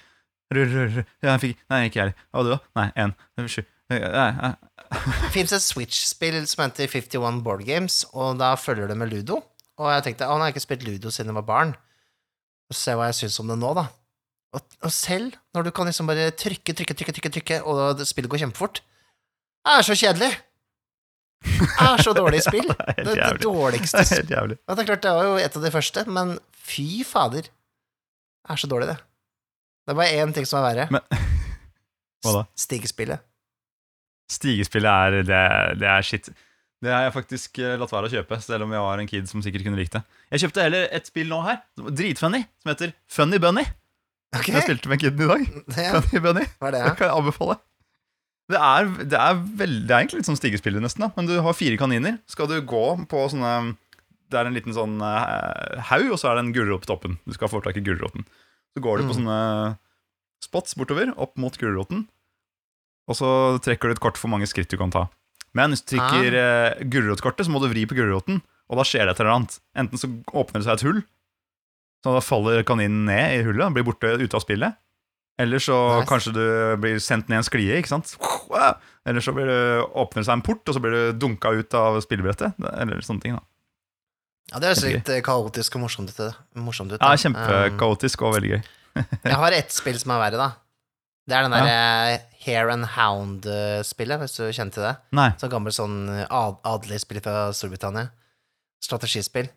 Rull, rull, rull. Ja, jeg fikk Nei, ikke jeg heller. Hva var det, da? Nei, én. Sju. Det fins et Switch-spill som heter 51 Board Games, og da følger det med ludo. Og jeg tenkte å, nå har jeg ikke spilt ludo siden jeg var barn. Og se hva jeg syns om det nå, da. Og, og selv når du kan liksom bare trykke, trykke, trykke, trykke, trykke og spillet går kjempefort Det er så kjedelig! Det er så dårlig spill. Det er Det, det dårligste Det er det er klart, det var jo et av de første, men fy fader. Det er så dårlig, det. Det er bare én ting som er verre. Men- Hva da? Stigespillet. Stigespillet er det, det er shit. Det har jeg faktisk eh, latt være å kjøpe, selv om jeg var en kid som sikkert kunne likt det. Jeg kjøpte heller et spill nå her, dritfunny, som heter Funny Bunny. Ok, Jeg spilte med kiden i dag. Funny Bunny. hva er det? Det Ja? kan jeg anbefale. Det er, det er, veldig, det er egentlig litt sånn stigespillet, nesten. da Men du har fire kaniner. Skal du gå på sånne Det er en liten sånn uh, haug, og så er det en gulrot på toppen. Du skal få tak i gulroten. Så går du på Mm. sånne spots bortover, opp mot gulroten. Og så trekker du et kort for mange skritt du kan ta. Men hvis du trykker Ah. eh, gulrotkortet, så må du vri på gulroten, og da skjer det et eller annet. Enten så åpner det seg et hull, så da faller kaninen ned i hullet, blir borte ute av spillet. Eller så Nice. kanskje du blir sendt ned en sklie, ikke sant? Eller så blir det, åpner det seg en port, og så blir du dunka ut av spillebrettet. Eller sånne ting. da Ja, det høres litt eh, kaotisk og morsomt ut. det. Morsomt ut Ja. Kjempekaotisk og veldig gøy. Um, jeg har ett spill som er verre, da. Det er den der ja. Hair and Hound-spillet, hvis du kjenner til det. Nei. Så gammelt sånn eh, ad adelig spill fra Storbritannia. Strategispill.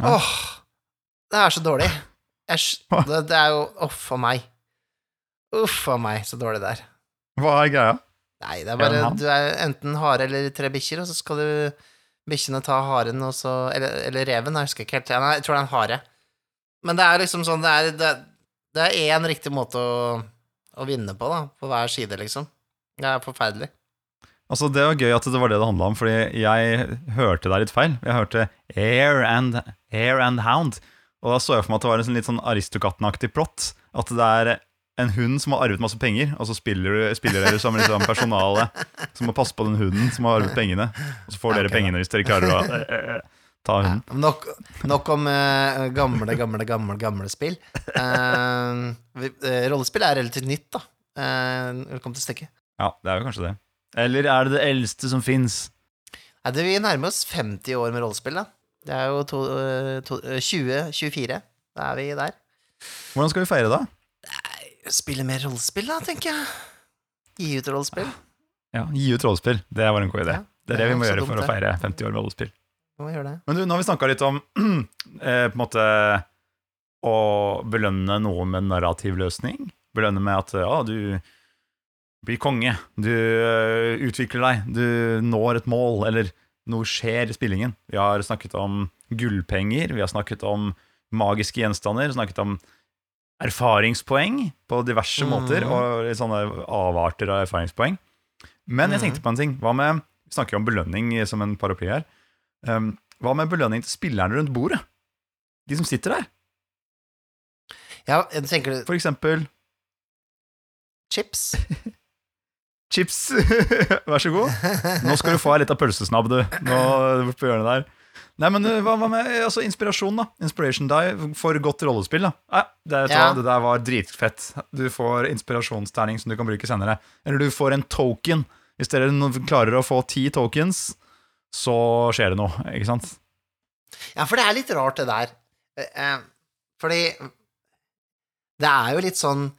Ja. Åh, det er så dårlig. Æsj. Det, det er jo Uff a meg. Uff a meg, så dårlig det er. Hva er greia? Nei, det er bare Du er enten hare eller tre bikkjer, og så skal du bikkjene ta haren, og så Eller, eller reven, jeg husker ikke helt. Nei, jeg tror det er en hare. Men det er liksom sånn Det er, det, det er én riktig måte å, å vinne på, da. På hver side, liksom. Det er forferdelig. Altså Det var gøy at det var det det handla om, fordi jeg hørte deg litt feil. Jeg hørte Air and, Air and Hound, og da så jeg for meg at det var en sånn litt sånn Aristokatten-aktig plott. At det er en hund som har arvet masse penger, og så spiller, spiller dere som liksom personale som må passe på den hunden som har arvet pengene. Og så får dere okay, pengene hvis dere klarer å eh, eh, ta hunden. Nok, nok om uh, gamle, gamle, gamle, gamle spill. Uh, rollespill er relativt nytt, da. Uh, velkommen til stykket. Ja, det er jo kanskje det. Eller er det det eldste som fins? Det, vi nærmer oss 50 år med rollespill, da. Det er jo to, eh, to, eh, 2024. Da er vi der. Hvordan skal vi feire da? Spille mer rollespill, da, tenker jeg. Gi ut rollespill. Ja, Gi ut rollespill. Det var en god idé. Ja, Det er det vi må gjøre dumt, for å feire 50 år med rollespill. Men du, nå har vi snakka litt om eh, på en måte å belønne noe med narrativ løsning. Belønne med at ja, du blir konge, du eh, utvikler deg, du når et mål, eller noe skjer i spillingen. Vi har snakket om gullpenger, vi har snakket om magiske gjenstander, snakket om erfaringspoeng på diverse mm. måter, og litt sånne avarter av erfaringspoeng. Men jeg tenkte på en ting. Hva med Vi snakker jo om belønning som en paraply her. Um, hva med belønning til spillerne rundt bordet? De som sitter der. Ja, jeg tenker du For eksempel chips? Chips. Vær så god. Nå skal du få ei lita pølsesnabb, du. Nå bort på hjørnet der. Nei, men uh, hva, hva med altså, inspirasjon, da? Inspiration die for godt rollespill, da. Nei, det, Ja. det der var dritfett. Du får inspirasjonsterning som du kan bruke senere. Eller du får en token. Hvis dere klarer å få ti tokens, så skjer det noe, ikke sant? Ja, for det er litt rart, det der. Eh, eh, Fordi det er jo litt sånn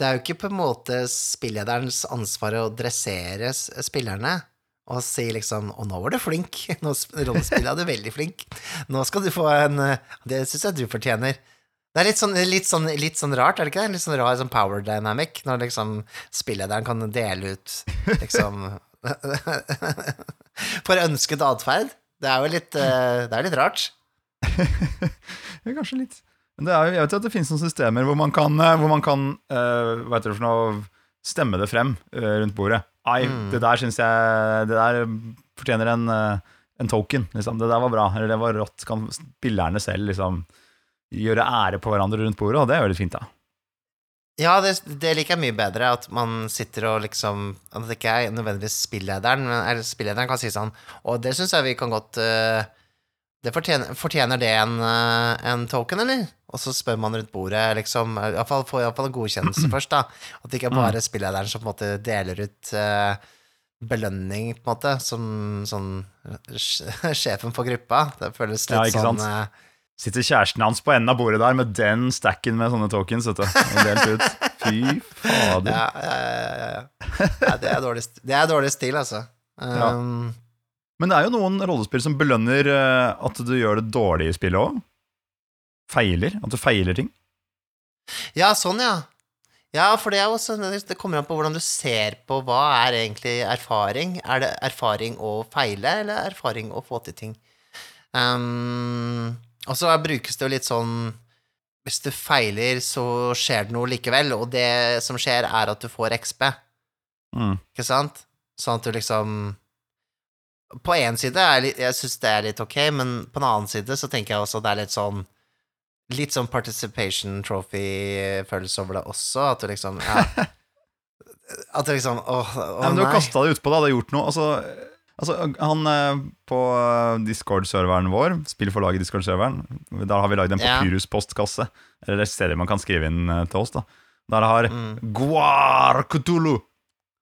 Det er jo ikke på en måte spillederens ansvar å dressere spillerne og si liksom 'Å, nå var du flink. Nå sp- er du veldig flink. Nå skal du få en eh, Det syns jeg du fortjener'. Det er litt sånn, litt, sånn, litt sånn rart, er det ikke det? Litt sånn rar sånn power dynamic, når liksom spillederen kan dele ut liksom For ønsket atferd. Det er jo litt, eh, det er litt rart. Kanskje litt. Men det er, jeg vet jo at det finnes noen systemer hvor man kan, eh, hvor man kan uh, hva heter det for noe, stemme det frem uh, rundt bordet. Ai, Mm. det der syns jeg Det der fortjener en, uh, en token. Liksom. Det der var bra. Eller det var rått. Kan spillerne selv liksom gjøre ære på hverandre rundt bordet, og det er jo litt fint, da. Ja, det, det liker jeg mye bedre, at man sitter og liksom At det ikke er nødvendigvis spillederen, men spillederen kan si sånn Og det syns jeg vi kan godt eh, Det fortjener, fortjener det en, eh, en token, eller? Og så spør man rundt bordet, liksom. Iallfall får iallfall en godkjennelse først, da. At det ikke er bare spillederen som på en måte deler ut uh, belønning, på en måte, som sånn sjefen for gruppa. Det føles litt Ja, ikke sånn sant? eh, Sitter kjæresten hans på enden av bordet der med den stacken med sånne tokens, vet du. Og delt ut. Fy fader. ja, ja, ja, ja, det er dårlig, det er dårlig stil, altså. Ja. Men det er jo noen rollespill som belønner eh, at du gjør det dårlig i spillet òg. Feiler. At du feiler ting. Ja, sånn, ja. Ja, for det sånn Det kommer an på hvordan du ser på hva er egentlig erfaring. Er det erfaring å feile, eller erfaring å få til ting? Um, og så brukes det jo litt sånn Hvis du feiler, så skjer det noe likevel, og det som skjer, er at du får XP, Mm. ikke sant? Sånn at du liksom På én side er litt, jeg syns det er litt ok, men på en annen side så tenker jeg også det er litt sånn Litt sånn participation trophy-følelse over det også, at du liksom ja. At du liksom Åh, åh Nei, men du har kasta det utpå, da. Det har gjort noe. Altså, altså han eh, på Discord-serveren vår, spill for laget Discord-serveren, der har vi lagd en papyrus-postkasse. Eller steder man kan skrive inn eh, til oss, da. Der har Mm. Guar Cthulhu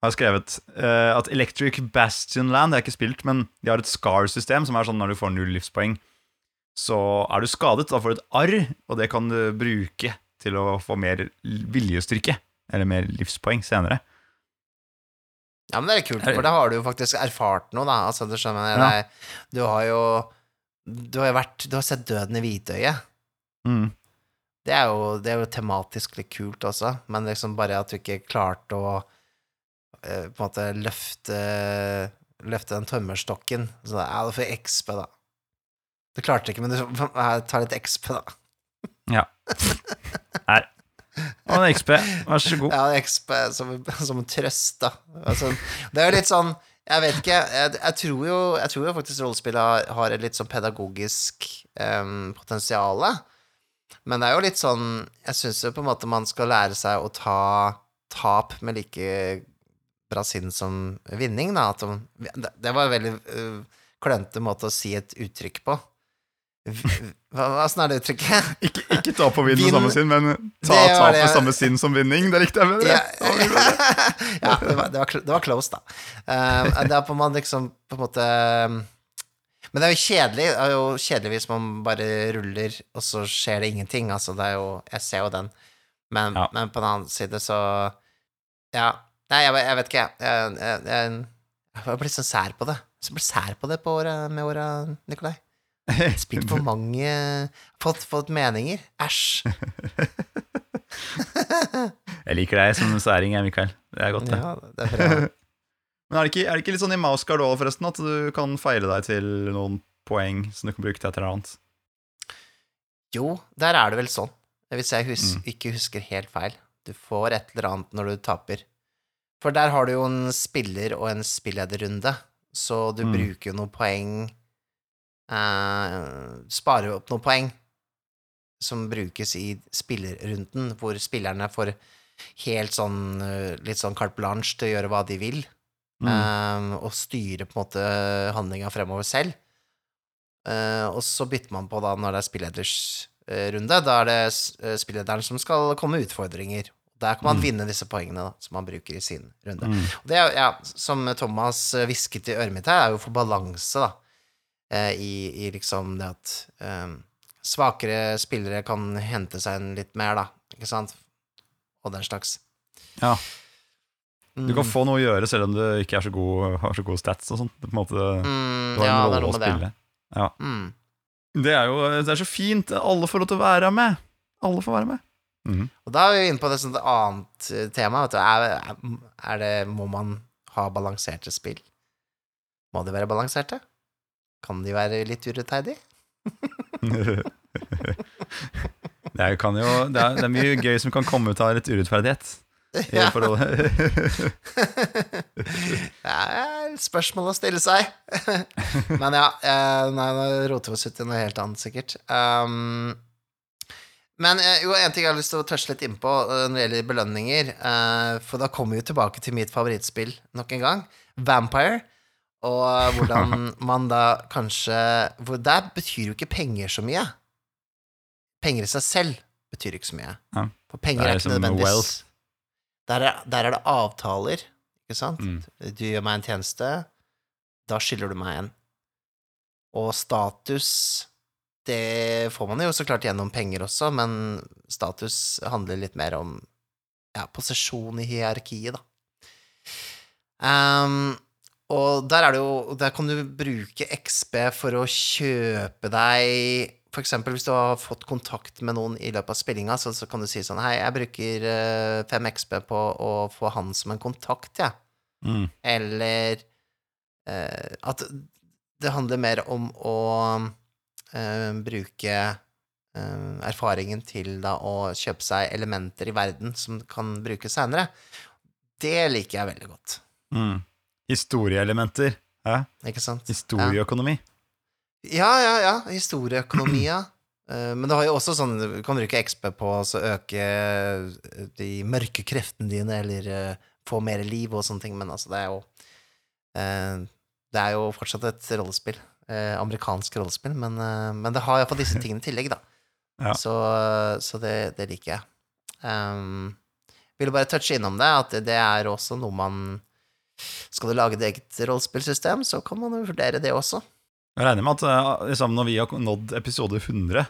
har skrevet uh, at Electric Bastion Land Det er ikke spilt, men de har et SCAR-system, som er sånn når du får null livspoeng, så er du skadet. Da får du et arr, og det kan du bruke til å få mer viljestyrke. Eller mer livspoeng senere. Ja, men det er kult, for da har du jo faktisk erfart noe, da. Altså, du skjønner jeg, Ja. Du har jo Du har vært Du har sett døden i hvitøyet. Mm. Det er, jo, det er jo tematisk litt kult også, men liksom bare at du ikke klarte å på en måte løfte Løfte den tømmerstokken. Så da, ja, du får XP, da. Du klarte ikke, men du tar litt XP, da. Ja. Her. Og en XP. Vær så god. Ja, XP som, som en trøst, da. Altså, det er jo litt sånn Jeg vet ikke, jeg, jeg, tror, jo, jeg tror jo faktisk rollespillet har, har et litt sånn pedagogisk um, potensial. Men det er jo litt sånn Jeg syns jo på en måte man skal lære seg å ta tap med like bra sinn som vinning, da. At de, det, var en veldig uh, klønete måte å si et uttrykk på. Hva, åssen er det uttrykket? Ikke, ikke ta på vind med samme sinn, men ta tap med samme sinn som vinning. Det likte jeg bedre. Ja, ja det, var, det, var, det var close, da. Uh, det er på man liksom på en måte um, Men det er jo kjedelig Det er jo kjedelig hvis man bare ruller, og så skjer det ingenting. Altså, det er jo Jeg ser jo den. Men, Ja. men på den annen side, så Ja. Nei, jeg, jeg vet ikke, jeg. Jeg, jeg, jeg, sånn sær på det. Så ble sær på det på året, med åra, Nikolai. Spilt for mange Fått, fått meninger. Æsj. Jeg liker deg som særing, Mikael. Det er godt, det. Ja, det er bra. Men er det, ikke, er det ikke litt sånn i Mouse Guard også, forresten, at du kan feile deg til noen poeng som du kan bruke til et eller annet? Jo, der er det vel sånn. Hvis jeg hus Mm. ikke husker helt feil. Du får et eller annet når du taper. For der har du jo en spiller og en spillederrunde, så du Mm. bruker jo noen poeng eh, Sparer opp noen poeng som brukes i spillerrunden, hvor spillerne får helt sånn eh, litt sånn carte blanche til å gjøre hva de vil, Mm. eh, og styre på en måte handlinga fremover selv. Eh, og så bytter man på da når det er spilleders eh, runde. Da er det eh, spillederen som skal komme med utfordringer. Der kan man Mm. vinne disse poengene da, som man bruker i sin runde. Mm. Det er, ja, som Thomas eh, hvisket i øret mitt her, er jo for balanse, da. Eh, i, I liksom det at um, svakere spillere kan hente seg en litt mer, da. Ikke sant? Og den slags. Ja. Du kan Mm. få noe å gjøre selv om du ikke er så god, har så gode stats og. Er på en måte Mm, Du har ja, en rolle å spille. det. Ja. Mm. Det er jo det er så fint. Alle får lov til å være med. Alle får være med. Mhm. Og da er vi inne på et sånt annet eh, tema. Vet du. Er, er det, må man ha balanserte spill? Må de være balanserte? Kan de være litt urettferdige? det, er, kan jo, det, er, det er mye gøy som kan komme ut av litt urettferdighet. Ja. Det er spørsmål å stille seg. Men ja, eh, nei, nå roter vi oss ut i noe helt annet, sikkert. Um, men eh, jo, en ting jeg har lyst til å tørste litt innpå eh, når det gjelder belønninger, eh, for da kommer vi jo tilbake til mitt favorittspill nok en gang, Vampire. Og hvordan man da kanskje For der betyr jo ikke penger så mye. Penger i seg selv betyr ikke så mye. Ja. For penger er er ikke nødvendigvis der er, der er det avtaler, ikke sant? Mm. Du gjør meg en tjeneste, da skylder du meg en. Og status Det får man jo så klart gjennom penger også, men status handler litt mer om ja, posisjon i hierarkiet, da. Um, og der er det jo Der kan du bruke XB for å kjøpe deg For eksempel hvis du har fått kontakt med noen i løpet av spillinga, så, så kan du si sånn Hei, jeg bruker eh, 5 XB på å få han som en kontakt, jeg. Mm. Eller uh, at det handler mer om å eh, bruke eh, erfaringen til da å kjøpe seg elementer i verden som kan brukes seinere. Det liker jeg veldig godt. Mm. Historieelementer. Hæ? Ikke sant? Historieøkonomi. Ja, ja, ja. Historieøkonomi, ja. Eh, Men det har jo også sånn Du kan bruke XP på å øke eh, de mørke kreftene dine, eller eh, få mer liv og sånne ting, men altså, det er jo eh, Det er jo fortsatt et rollespill. Eh, Amerikansk rollespill, men, eh, men det har iallfall disse tingene i tillegg, da. Ja. Så, så det, det liker jeg. Um, ville bare touche innom det, at det, er også noe man Skal du lage et eget rollespillsystem, så kan man jo vurdere det også. Jeg regner med at eh, liksom, når vi har nådd episode 100,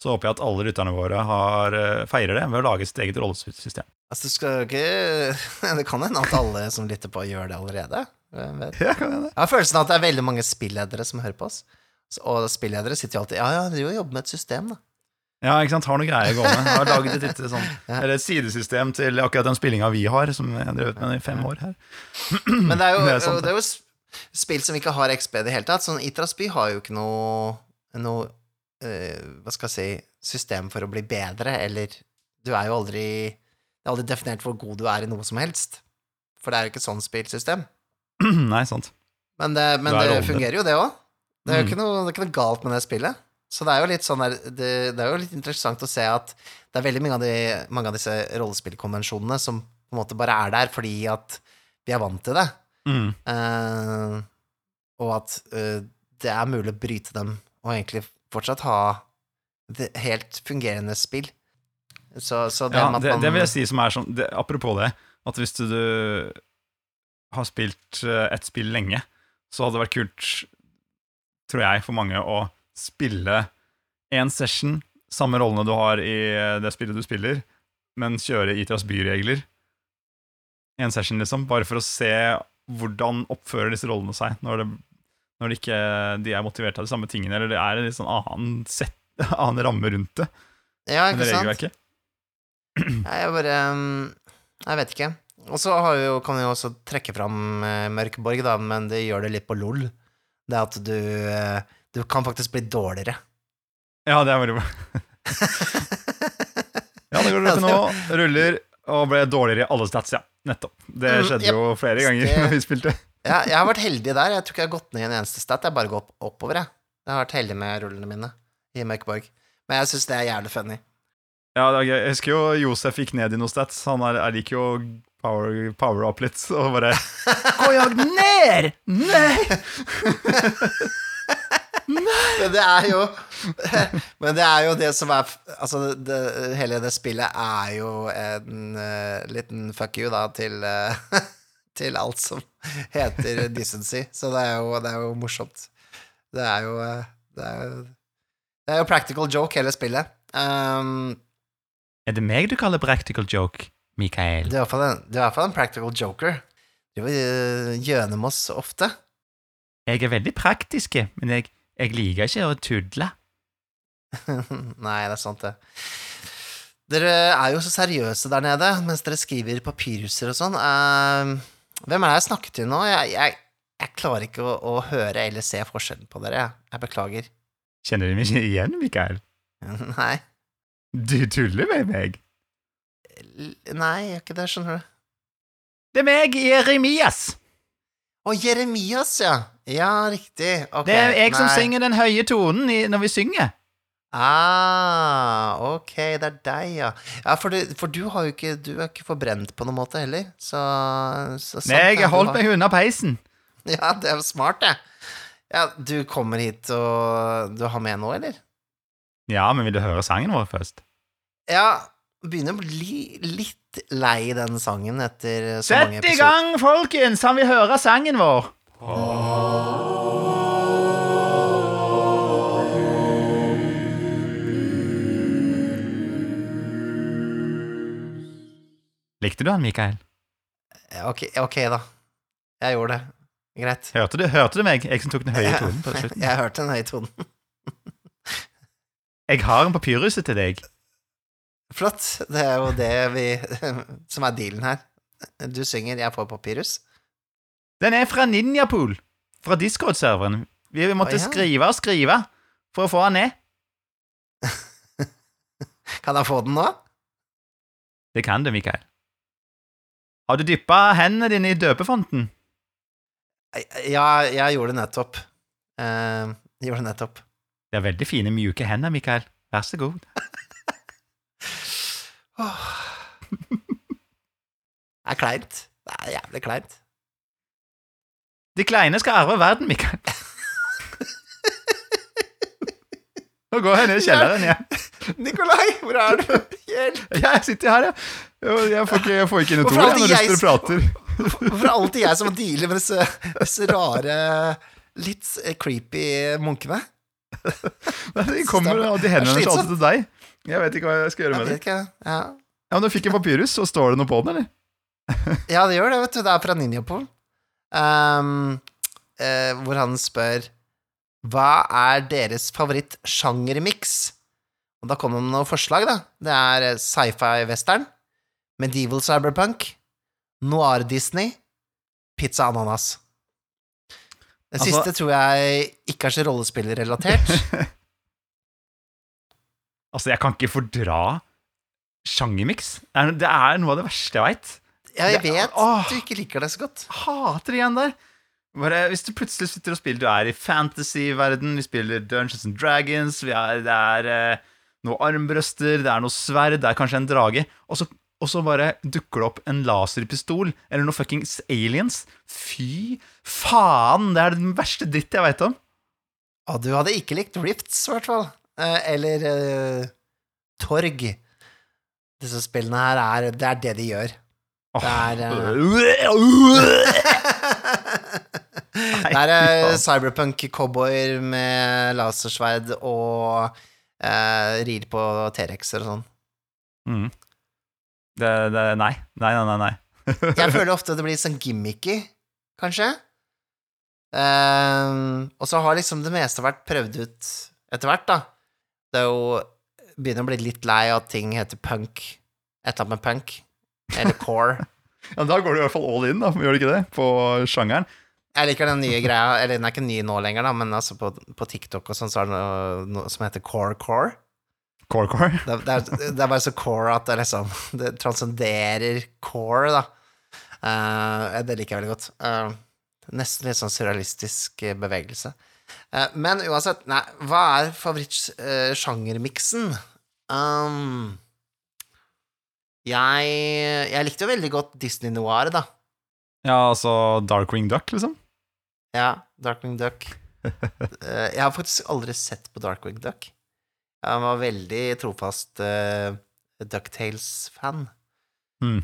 så håper jeg at alle lytterne våre har, feirer det ved å lage sitt eget rollespillsystem. Altså, du skal ikke Det kan hende at alle som lytter på, gjør det allerede. Hvem vet? Ja, kan hende. Jeg har følelsen av at det er veldig mange spilledere som hører på oss. Og spilledere sitter jo alltid Ja, ja, de jobber med et system, da. Ja, ikke sant, har noe greier gående. Har laget et lite sånn, eller et sidesystem til akkurat den spillinga vi har, som jeg har drevet med i fem år her. Men det er jo, Det er sant, det er jo spill som ikke har XB i det hele tatt. Sånn Itras by har jo ikke noe, noe uh, Hva skal jeg si system for å bli bedre, eller Du er jo aldri Det er aldri definert hvor god du er i noe som helst. For det er jo ikke sånn spillsystem. Nei, sant. Men det, men Du er det fungerer jo, det òg. Det er jo Mm. ikke noe, det ikke noe galt med det spillet. Så det er jo litt sånn der, det, det er jo litt interessant å se at det er veldig mange av, de, mange av disse rollespillkonvensjonene som på en måte bare er der fordi at vi er vant til det. Mm. Uh, og at uh, det er mulig å bryte dem og egentlig fortsatt ha det helt fungerende spill. Så, så det Ja, det, det vil jeg si som er sånn det, Apropos det, at hvis du, du har spilt eh, et spill lenge, så hadde det vært kult, tror jeg, for mange å spille én session, samme rollene du har i eh, det spillet du spiller, men kjøre Itras byregler. En session, liksom, bare for å se hvordan oppfører disse rollene seg når, det, når de ikke de er motivert av de samme tingene, eller det er en litt sånn annen, set, annen ramme rundt det, Ja, ikke sant? regelverket. Jeg bare mm, Jeg vet ikke. Og så har vi jo- kan vi jo også trekke fram eh, Mørkborg, da, men det gjør det litt på LOL. Det at du eh, Du kan faktisk bli dårligere. Ja, det er veldig bra. Ja, det går til nå. Ruller og ble dårligere i alle stats, ja. Nettopp. Det Mm, skjedde jo flere ganger Det- når vi spilte. Ja, jeg har vært heldig der. Jeg tror ikke jeg har gått ned i en eneste stat. Jeg bare gått oppover, jeg. Jeg har vært heldig med rullene mine i Mørkborg. Men jeg syns det er jævlig funny. Ja, det er gøy. Jeg husker jo Josef gikk ned i noen stats. Han er, er liker jo power, power up litt og bare Gå jag ned! Nei! Men det er jo Men det er jo det som er Altså, det, hele det spillet er jo en uh, liten fuck you, da, til uh, Til alt som heter decency. Så det er jo, det er jo morsomt. Det er jo eh, Det er jo, det er jo practical joke, hele spillet. Um, Er det meg du kaller practical joke, Mikael? du er i hvert fall en, du er i hvert fall en practical joker. Du gjøner med oss ofte. Jeg er veldig praktisk, men jeg, jeg liker ikke å tudle. Nei, det er sant, det. Dere er jo så seriøse der nede mens dere skriver papyruser og sånn. Uh, hvem er det jeg snakker til nå? Jeg, jeg, jeg klarer ikke å, å høre eller se forskjellen på dere. Jeg beklager. Kjenner du meg ikke igjen, Mikael? Nei. Du tuller med meg. Nei, jeg gjør ikke det, skjønner du. Det er meg, Jeremias. Å, Jeremias, ja. Ja, riktig. Ok. det er jeg som synger den høye tonen i, når vi synger. Ah, ok, det er deg, ja. Ja, for, du, for du har jo ikke Du er ikke forbrent på noen måte heller, så, så sant Nei, jeg har holdt meg unna peisen. Ja, det er jo smart, det. Ja, du kommer hit og du har med nå, eller? Ja, men vil du høre sangen vår først? Ja, begynner å bli litt lei den sangen etter så mange episoder. Sett i gang, folkens! Han vil høre sangen vår. Likte du han, Mikael? Ok, ok, da. Jeg gjorde det. Greit. Hørte du, hørte du meg? Jeg som tok den høye tonen på slutten. Jeg hørte den høye tonen. Jeg har en papyrus til deg. Flott. Det er jo det vi som er dealen her. Du synger, jeg får papyrus. Den er fra Ninjapool, fra Discord-serveren. Vi måtte oh, ja. skrive og skrive for å få den ned. Kan jeg få den nå? Det kan du, Mikael. Har du dyppa hendene dine i døpefonten? Ja, jeg gjorde det nettopp. Uh, gjorde det nettopp. Det er veldig fine, mjuke hender, Mikael. Vær så god. Det er kleint. Det er jævlig kleint. De kleine skal arve verden, Mikael. Nå går jeg ned i kjelleren igjen. Nikolai, hvor er du? Hjelp! Jeg sitter her, ja. Jeg får ikke, jeg får ikke inn et ord når jeg prater. Hvorfor er alltid jeg som dealer med disse, disse rare, litt creepy munkene? De kommer og de hendene er alltid til deg. Jeg vet ikke hva jeg skal gjøre med dem. ikke. Ja. Ja, men Du fikk en papyrus, og står det noe på den, eller? ja, det gjør det, vet du. Det er fra Ninjapol. Um, uh, hvor han spør Hva er deres favoritt-sjangermiks? Og da kommer det med noen forslag, da. Det er eh, sci-fi-western, medieval cyberpunk, noir-Disney, pizza ananas. Det Altså- siste tror jeg ikke er så rollespillerrelatert. Altså, jeg kan ikke fordra sjangermiks. Det er- noe av det verste jeg veit. Ja, jeg vet åh. du ikke liker det så godt. Hater det igjen der. Bare, hvis du plutselig sitter og spiller Du er i fantasy-verden, vi spiller Dungeons and Dragons, vi er, det er eh, noe armbrøster, det er noe sverd, det er kanskje en drage, og så, og så bare dukker det opp en laserpistol eller noe fuckings aliens. Fy faen! Det er den verste dritt jeg veit om. Og du hadde ikke likt Rifts, i hvert fall. Eh, eller uh, Torg. Disse spillene her er Det er det de gjør. Det er Det er uh, cyberpunk-cowboyer med lasersverd og rir på T-rexer og sånn. Mm. Det, det, nei. Nei, nei, nei. nei. Jeg føler ofte det blir sånn gimmicky, kanskje. Um, og så har liksom det meste vært prøvd ut etter hvert, da. Det er jo Begynner å bli litt lei av at ting heter punk. Et eller annet med punk. Eller core. Ja, da går du i hvert fall all in, da, gjør du ikke det? På sjangeren. Jeg liker den nye greia, eller den er ikke ny nå lenger, da, men altså på, på TikTok og sånn, så er det noe, noe som heter core-core. Core-core. Det, er- det, er, det er bare så core at det liksom Det transcenderer core, da. Uh, det liker jeg veldig godt. Uh, nesten litt sånn surrealistisk bevegelse. Eh, men uansett, nei, hva er favorittsjangermiksen? um, jeg, jeg likte jo veldig godt Disney Noir, da. Ja, altså Darkwing Duck, liksom. Ja, Darkwing Duck. Eh, jeg har faktisk aldri sett på Darkwing Duck. Jeg var veldig trofast uh, Ducktales-fan. Mm.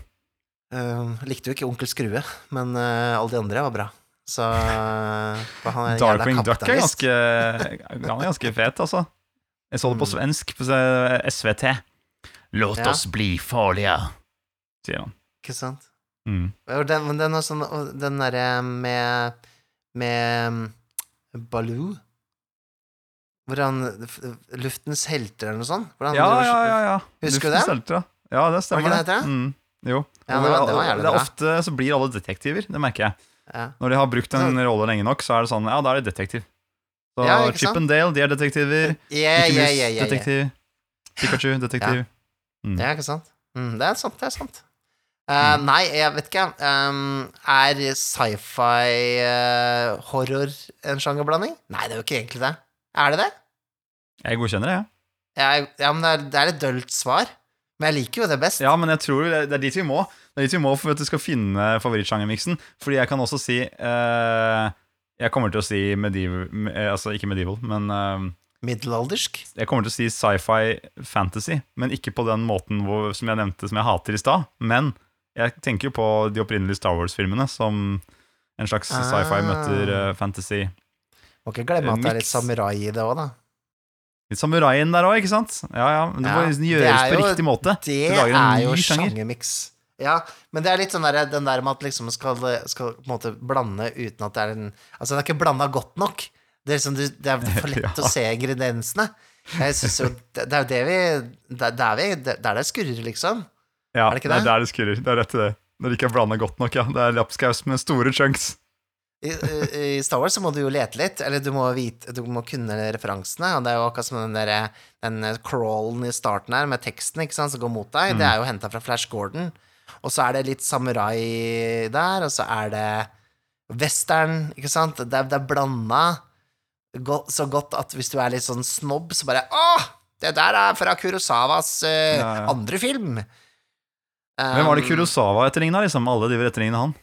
Uh, likte jo ikke Onkel Skrue, men uh, alle de andre var bra. Så han er Darkwing Duck er ganske, han er ganske fet, altså. Jeg så det på Mm. svensk på SVT. Låt Ja. oss bli farlige, sier han. Ikke sant? Mm. Og Den, den, sånn, den derre med Med mm, Baloo Hvor han Luftens helter eller noe sånt? Hvordan, Ja, ja, ja. ja. Husker du det? helter, ja. Det stemmer. Var det det Mm. Jo. Ja, det var- det var det er ofte så blir alle detektiver, det merker jeg. Ja. Når de har brukt en rolle lenge nok, så er det sånn, ja, da er de detektiv. Så Ja, Chip and Dale, de er detektiver. Yeah, yeah, yeah, yeah, detektiv. Pikachu, detektiv. Mm. Ja, ikke sant? Mm, det er sant, det er sant. Eh, Nei, jeg vet ikke. Um, er sci-fi uh, horror en sjangerblanding? Nei, det er jo ikke egentlig det. Er det det? Jeg godkjenner det, jeg. Jeg, ja, men det er, det er et dølt svar. Men jeg liker jo det best. Ja, men jeg tror det det er dit vi må. Det er litt vi må for at du skal finne favorittsjangermiksen. Fordi jeg kan også si eh, Jeg kommer til å si medieval eh, Altså ikke medieval, men eh, Middelaldersk. jeg kommer til å si sci-fi fantasy. Men ikke på den måten hvor, som jeg nevnte, som jeg hater i stad. Men jeg tenker jo på de opprinnelige Star Wars-filmene som en slags Ah. sci-fi møter uh, fantasy. Må ikke glemme at det er litt samurai i det òg, da. Litt samuraien der òg, ikke sant? Ja, ja, men Det må Ja, gjøres det på jo- riktig måte. Det er jo sjanger. sjangermiks. Ja, men det er litt sånn der, den der med at liksom skal, skal på en måte blande uten at det er en Altså, det er ikke blanda godt nok. Det er, liksom, det er for lett Ja. å se ingrediensene. Jeg synes jo Det er jo det vi Det er der Det det skurrer, liksom. Ja, Er det det er det? der det skurrer. Det er rett det. Når det ikke er blanda godt nok, ja. Det er lapskaus med store chunks. I, i- I Star Wars så må du jo lete litt, eller du må vite Du må kunne referansene, og det er jo akkurat som den der Den crawlen i starten her med teksten, ikke sant, som går mot deg, Mm. det er jo henta fra Flash Gordon. Og så er det litt samurai der, og så er det western, ikke sant? Det er, det er blanda så godt at hvis du er litt sånn snobb, så bare Å! Det der er fra Kurosawas uh, Ja, ja. andre film. Hvem var det Um, Kurosawa etterligna, liksom? Alle de etterligna han.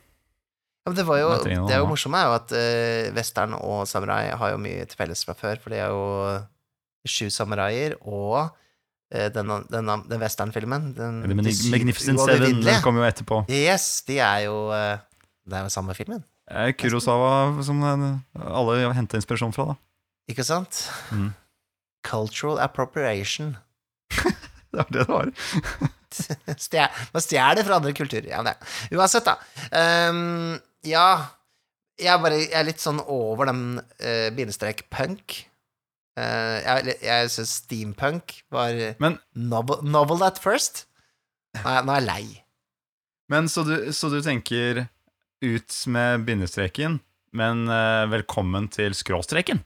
Ja, men det, var jo, det er jo morsomme er jo at uh, western og samurai har jo mye til felles fra før, for det er jo Sju samuraier og den, den, den westernfilmen. Den, The Magnificent Seven kom jo etterpå. Yes, de er jo eh, Det er jo samme filmen, Eh, Kurosawa som eh, alle henta inspirasjon fra, da. ikke sant? Mm. Cultural appropriation. Det var det det var. Man stjeler fra andre kulturer. Ja, men det. Uansett, da. Um, ja, jeg bare Jeg er litt sånn over den uh, bindestrek punk. Eh, jeg jeg syns steampunk var Men, novel, novel at first. Nå er, nå er jeg lei. men så, du, så du tenker ut med bindestreken, men uh, velkommen til skråstreken?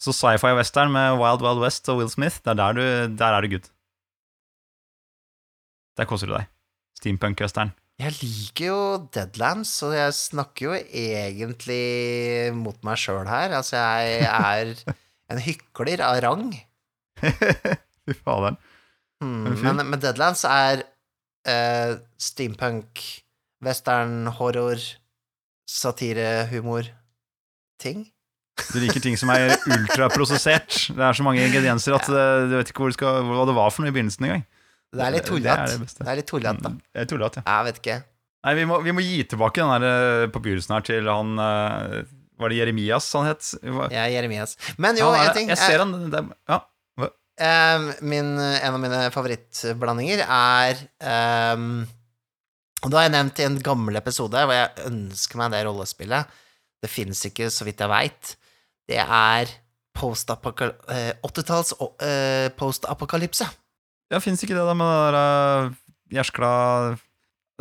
Så sci-fi western med Wild Wild West og Will Smith, det er der, du, der er du good. Der koser du deg. Steampunk-western. Jeg liker jo Deadlands, og jeg snakker jo egentlig mot meg sjøl her. Altså, jeg er en hykler av rang. Fy faderen. Fyr? men, men Deadlands er eh, steampunk, western, horror, satire, humor ting. Du liker ting som er ultraprosessert. Det er så mange ingredienser at ja. du vet ikke hvor det skal, hva det var for noe i begynnelsen engang. Det er litt Det- det tullete. det er litt tullete, da. Tullet, ja. Jeg vet ikke. Nei, vi må, vi må gi tilbake den der på begynnelsen her til han eh, Var det Jeremias han het? Ja, er Jeremias. Men jo, er det. ting. Jeg ser han der, Ja. Min, en av mine favorittblandinger er um, Og da har jeg nevnt i en gammel episode hvor jeg ønsker meg det rollespillet. Det fins ikke, så vidt jeg veit. Det er post-apokalypse. eh, 80-talls eh, post-apokalypse. Ja Fins ikke det da med det der uh, jæskla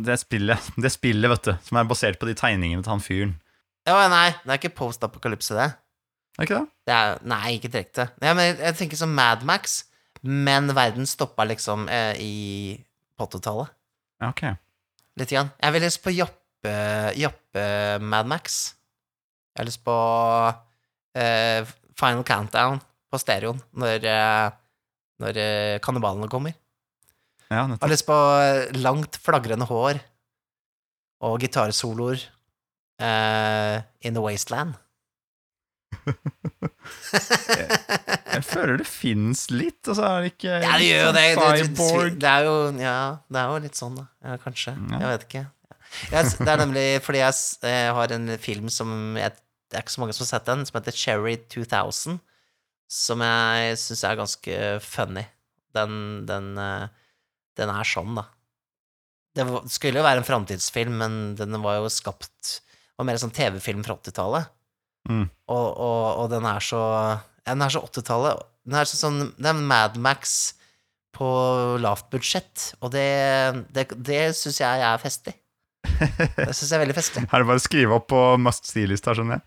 det spillet, det spillet, vet du, som er basert på de tegningene til han fyren. Ja, nei, det er ikke post-apokalypse, det. Er ikke det? det er, nei, ikke direkte. Ja, men jeg, jeg tenker som Mad Max, men verden stoppa liksom eh, i på 80-tallet. Ja, ok. Litt grann. Jeg vil lyst på Jappe, Jappe Mad Max. Jeg har lyst på eh, Final Countdown på stereoen når, eh, når eh, kannibalene kommer. Ja, Jeg har lyst på eh, langt, flagrende hår og gitarsoloer uh, in the wasteland. Jeg føler det fins litt, og så er det ikke Ja, det gjør jo Det, sånn det, det er jo Ja, det er jo litt sånn, da. Ja, kanskje. Ja. Jeg vet ikke. Jeg, det er nemlig fordi jeg, jeg har en film som jeg, Det er ikke så mange som har sett den, som heter Cherry 2000, som jeg syns er ganske funny. Den, den, eh, den er sånn, da. Det skulle jo være en framtidsfilm, men den var jo skapt var mer sånn TV-film fra 80-tallet. Mm. Og, og, og den er så Den er så 80-tallet. Den er så sånn Det er Mad Max på lavt budsjett, og det, det, det syns jeg er festlig. Det syns jeg er veldig festlig. Her er det bare å skrive opp på must see-lista, skjønner jeg.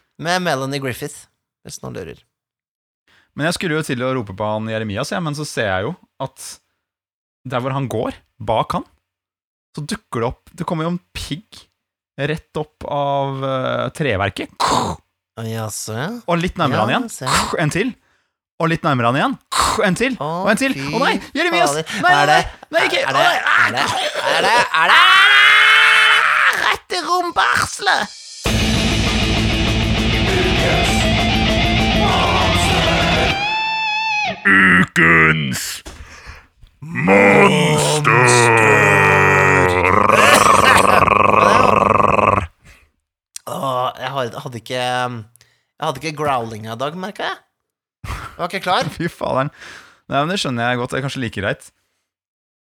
Med Melanie Griffith, hvis noen lurer. Men jeg skulle jo til å rope på han Jeremias, ja, men så ser jeg jo at der hvor han går, bak han, så dukker det opp Det kommer jo en pigg rett opp av uh, treverket. Jaså, ja. Og litt nærmere han igjen. En til. Og litt nærmere han igjen. En til. Og en til. Å Å nei, Jeremias! Nei, nei, Er nei, ikke! Er det. Er det Er det Er det Ukens monster! jeg hadde ikke Jeg hadde ikke growlinga i dag, merka jeg. Jeg var ikke klar. Fy faderen. Nei, men Det skjønner jeg godt. Det er kanskje like greit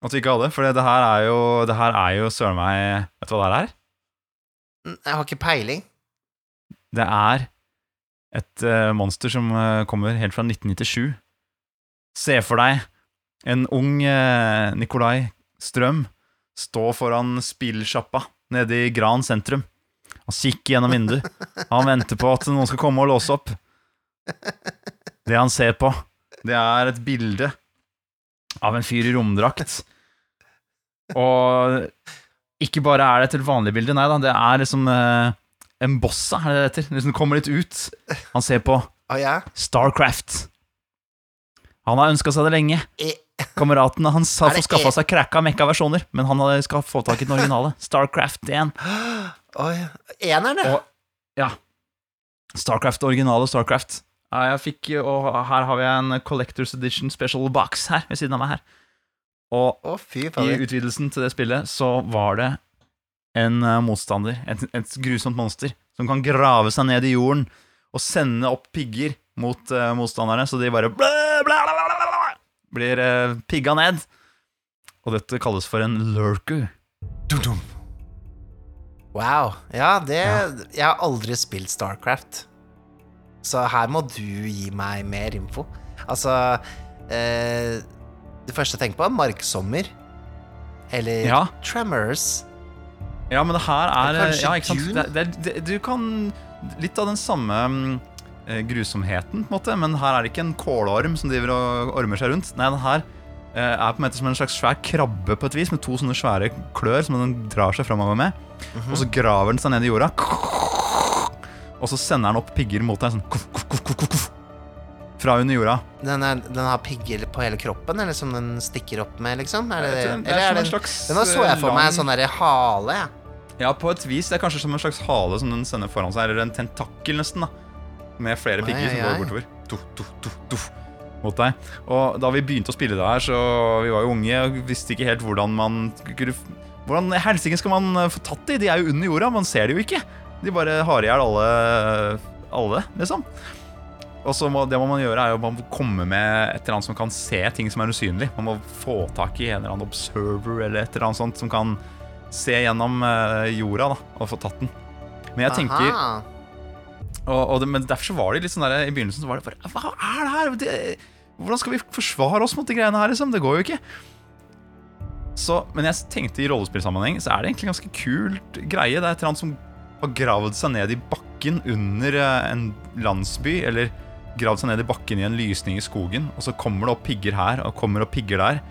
at vi ikke hadde. For det her er jo Det her er jo søren meg Vet du hva det her er? Jeg har ikke peiling. Det er et uh, monster som uh, kommer helt fra 1997. Se for deg en ung eh, Nikolai Strøm stå foran spillsjappa nede i Gran sentrum. Han kikker gjennom vinduet. Han venter på at noen skal komme og låse opp. Det han ser på, det er et bilde av en fyr i romdrakt. Og ikke bare er det et helt vanlig bilde, nei da, det er liksom eh, en bossa, er det det heter. Liksom kommer litt ut. Han ser på Starcraft. Han har ønska seg det lenge. E Kameratene hans har fått skaffa seg cracka mekka-versjoner, men han skal få tak i den originale. Starcraft 1. Oi. Eneren, ja. Ja. Starcraft, originale Starcraft. Jeg fikk, og her har vi en Collectors Edition Special Box her ved siden av meg her. Og Å, fy i utvidelsen til det spillet så var det en eh, motstander, et, et grusomt monster, som kan grave seg ned i jorden og sende opp pigger mot uh, motstanderne, så de bare blæ, blæ, blæ, blir eh, pigga ned. Og dette kalles for en lurker. Wow. Ja, det Ja. Jeg har aldri spilt Starcraft. Så her må du gi meg mer info. Altså eh, Det første jeg tenker på, er Marksommer. Eller Ja. Tremors. Ja, men det her er Det er kanskje ja, ikke sant? Dune? Det, det, det, Du kan Litt av den samme mm, grusomheten, på en måte, men her er det ikke en kålorm som driver og ormer seg rundt. Nei, den her eh, er på en måte som en slags svær krabbe på et vis, med to sånne svære klør som den drar seg framover med. Mhm. Og så graver den seg ned i jorda. Og så sender den opp pigger mot deg sånn fra under jorda. Den, er, den har pigger på hele kroppen, eller som den stikker opp med, liksom? Er det, Det er eller er det en slags den så jeg for meg en sånn derre hale. jeg. Ja, på et vis. Det er kanskje som en slags hale som den sender foran seg, eller en tentakkel nesten, da. Med flere nei, pigger som går bortover. Du, du, du, du, mot deg. Og da vi begynte å spille det her, så vi var jo unge og visste ikke helt hvordan man kunne Hvordan helsike skal man eh, få tatt de? De er jo under jorda, man ser de jo ikke. De bare har i hjel alle, alle, liksom. Og så må, det må man gjøre, er jo man må komme med et eller annet som kan se ting som er usynlig. Man må få tak i en eller annen observer eller et eller annet sånt som kan se gjennom eh, jorda da, og få tatt den. Men jeg tenker Aha. Og, og det, Men derfor så var det litt sånn der I begynnelsen så var det bare Hva er det her? Det, hvordan skal vi forsvare oss mot de greiene her, liksom? Det går jo ikke. Så, men jeg tenkte i rollespillsammenheng så er det egentlig ganske kult greie. Det er et eller annet som har gravd seg ned i bakken under eh, en landsby, eller gravd seg ned i bakken i en lysning i skogen, og så kommer det opp pigger her, og kommer opp pigger der.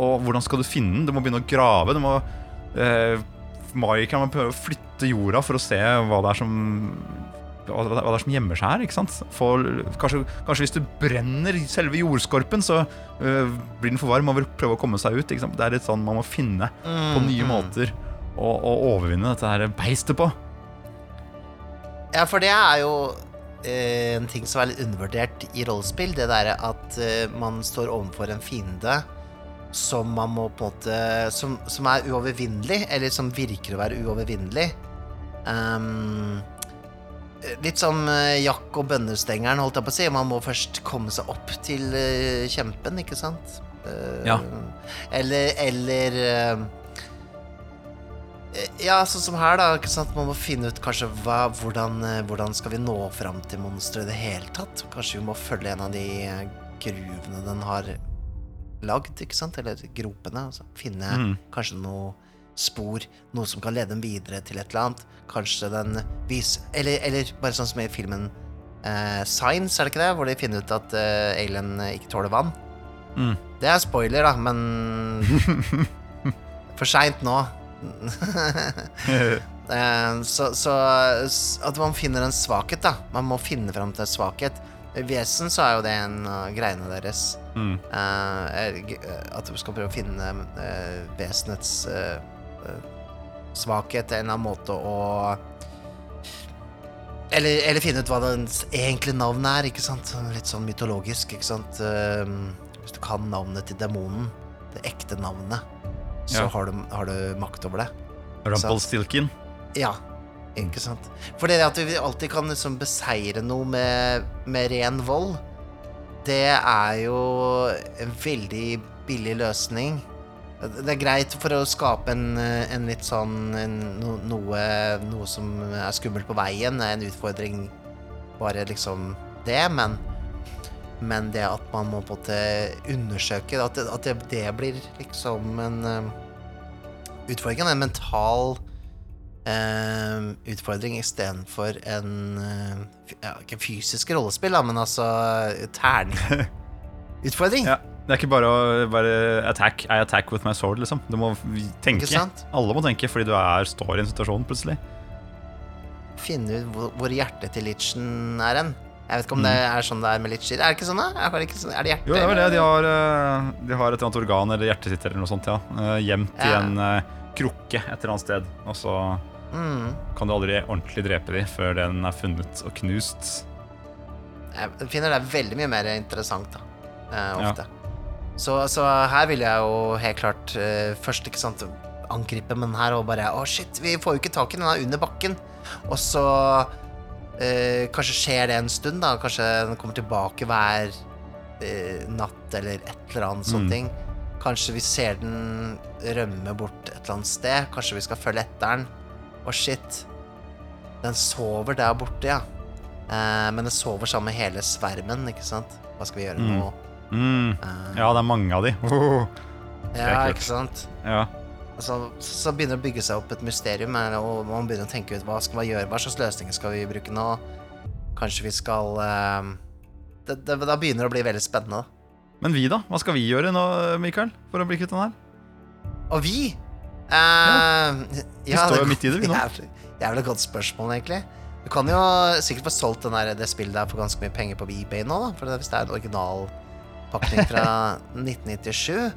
Og hvordan skal du finne den? Du må begynne å grave. Du må eh, Magikeren må prøve å flytte jorda for å se hva det er som hva det hva det er som gjemmer seg her. ikke sant? For, kanskje, kanskje hvis du brenner selve jordskorpen, så øh, blir den for varm og vil prøve å komme seg ut. ikke sant? Det er litt sånn man må finne på nye Mhm. måter å, å overvinne dette her beistet på. Ja, for det er jo eh, en ting som er litt undervurdert i rollespill. Det derre at eh, man står overfor en fiende som man må på en måte Som, som er uovervinnelig, eller som virker å være uovervinnelig. Ehm, litt som jakk- Jack og bønnestengeren, holdt jeg på å si. Man må først komme seg opp til eh, kjempen, ikke sant? Eh, Ja. Eller, eller eh, ja, sånn som her, da. Ikke sant? Man må finne ut kanskje hva, hvordan, eh, hvordan skal vi nå fram til monsteret i det hele tatt. Kanskje vi må følge en av de eh, gruvene den har lagd, ikke sant? Eller gropene. Altså. Finne Mm. kanskje noe spor, noe som kan lede dem videre til et eller annet. Kanskje den viser Eller, eller bare sånn som i filmen eh, Signs, er det ikke det? Hvor de finner ut at eh, alien ikke tåler vann. Mm. Det er spoiler, da, men For seint nå. Eh, så, så at man finner en svakhet, da. Man må finne fram til en svakhet. I Vesen så er jo det en av greiene deres. Mm. Eh, at du skal prøve å finne uh, vesenets eh, svakhet, en eller annen måte å eller, eller finne ut hva dens egentlige navn er, ikke sant? Litt sånn mytologisk, ikke sant? Eh, hvis du kan navnet til demonen, det ekte navnet, så Ja. har, du, har du makt over det. Rumpelstilken. Ja, ikke sant? For det at vi alltid kan liksom beseire noe med, med ren vold, det er jo en veldig billig løsning. Det er greit for å skape en, en litt sånn en, no, noe, noe som er skummelt på veien, er en utfordring, bare liksom det, men men det at man må på en måte undersøke At det, at det, det blir liksom en eh, utfordring, en mental eh, utfordring istedenfor en eh, f- ja, Ikke fysisk rollespill, da, men altså terningutfordring. Ja. Det er ikke bare å være attack, I attack with my sword, liksom. Du må tenke. Alle må tenke, fordi du er, står i en situasjon plutselig. Finne ut hvor, hvor hjertet til Litchen er hen. Jeg vet ikke om det er sånn det er med Litcher. Er det ikke sånn, da? Er det, sånn? er det hjertet? Jo, det er vel det. De har, eh, de har et eller annet organ eller hjertet sitt eller noe sånt, ja. Gjemt ja. i en eh, krukke et eller annet sted. Og så Mm. kan du aldri ordentlig drepe dem før den er funnet og knust. Jeg finner det veldig mye mer interessant, da. ofte. Ja. Så, så her vil jeg jo helt klart uh, først ikke sant, angripe, men her og bare Å, shit, vi får jo ikke tak i den, den er under bakken. Og så uh, Kanskje skjer det en stund, da. Kanskje den kommer tilbake hver uh, natt eller et eller annet sånne Mm. ting. Kanskje vi ser den rømme bort et eller annet sted. Kanskje vi skal følge etter den. Å, shit. Den sover der borte, ja. Men den sover sammen med hele svermen, ikke sant? Hva skal vi gjøre Mm. nå? Mm. Ja, det er mange av de. Oh. ja, ikke sant? Ja. Så, så begynner det å bygge seg opp et mysterium, og man begynner å tenke ut hva skal vi gjøre, hva slags løsninger skal vi bruke nå? Kanskje vi skal eh, det, det, Da begynner det å bli veldig spennende. Men vi, da? Hva skal vi gjøre nå, Mikael? For å bli kvitt den her? Og vi eh, Vi står jo midt i det, vi nå. Jævlig, jævlig godt spørsmål, egentlig. Du kan jo sikkert få solgt den der, det spillet der for ganske mye penger på eBay nå, da. For hvis det er en originalpakning fra 1997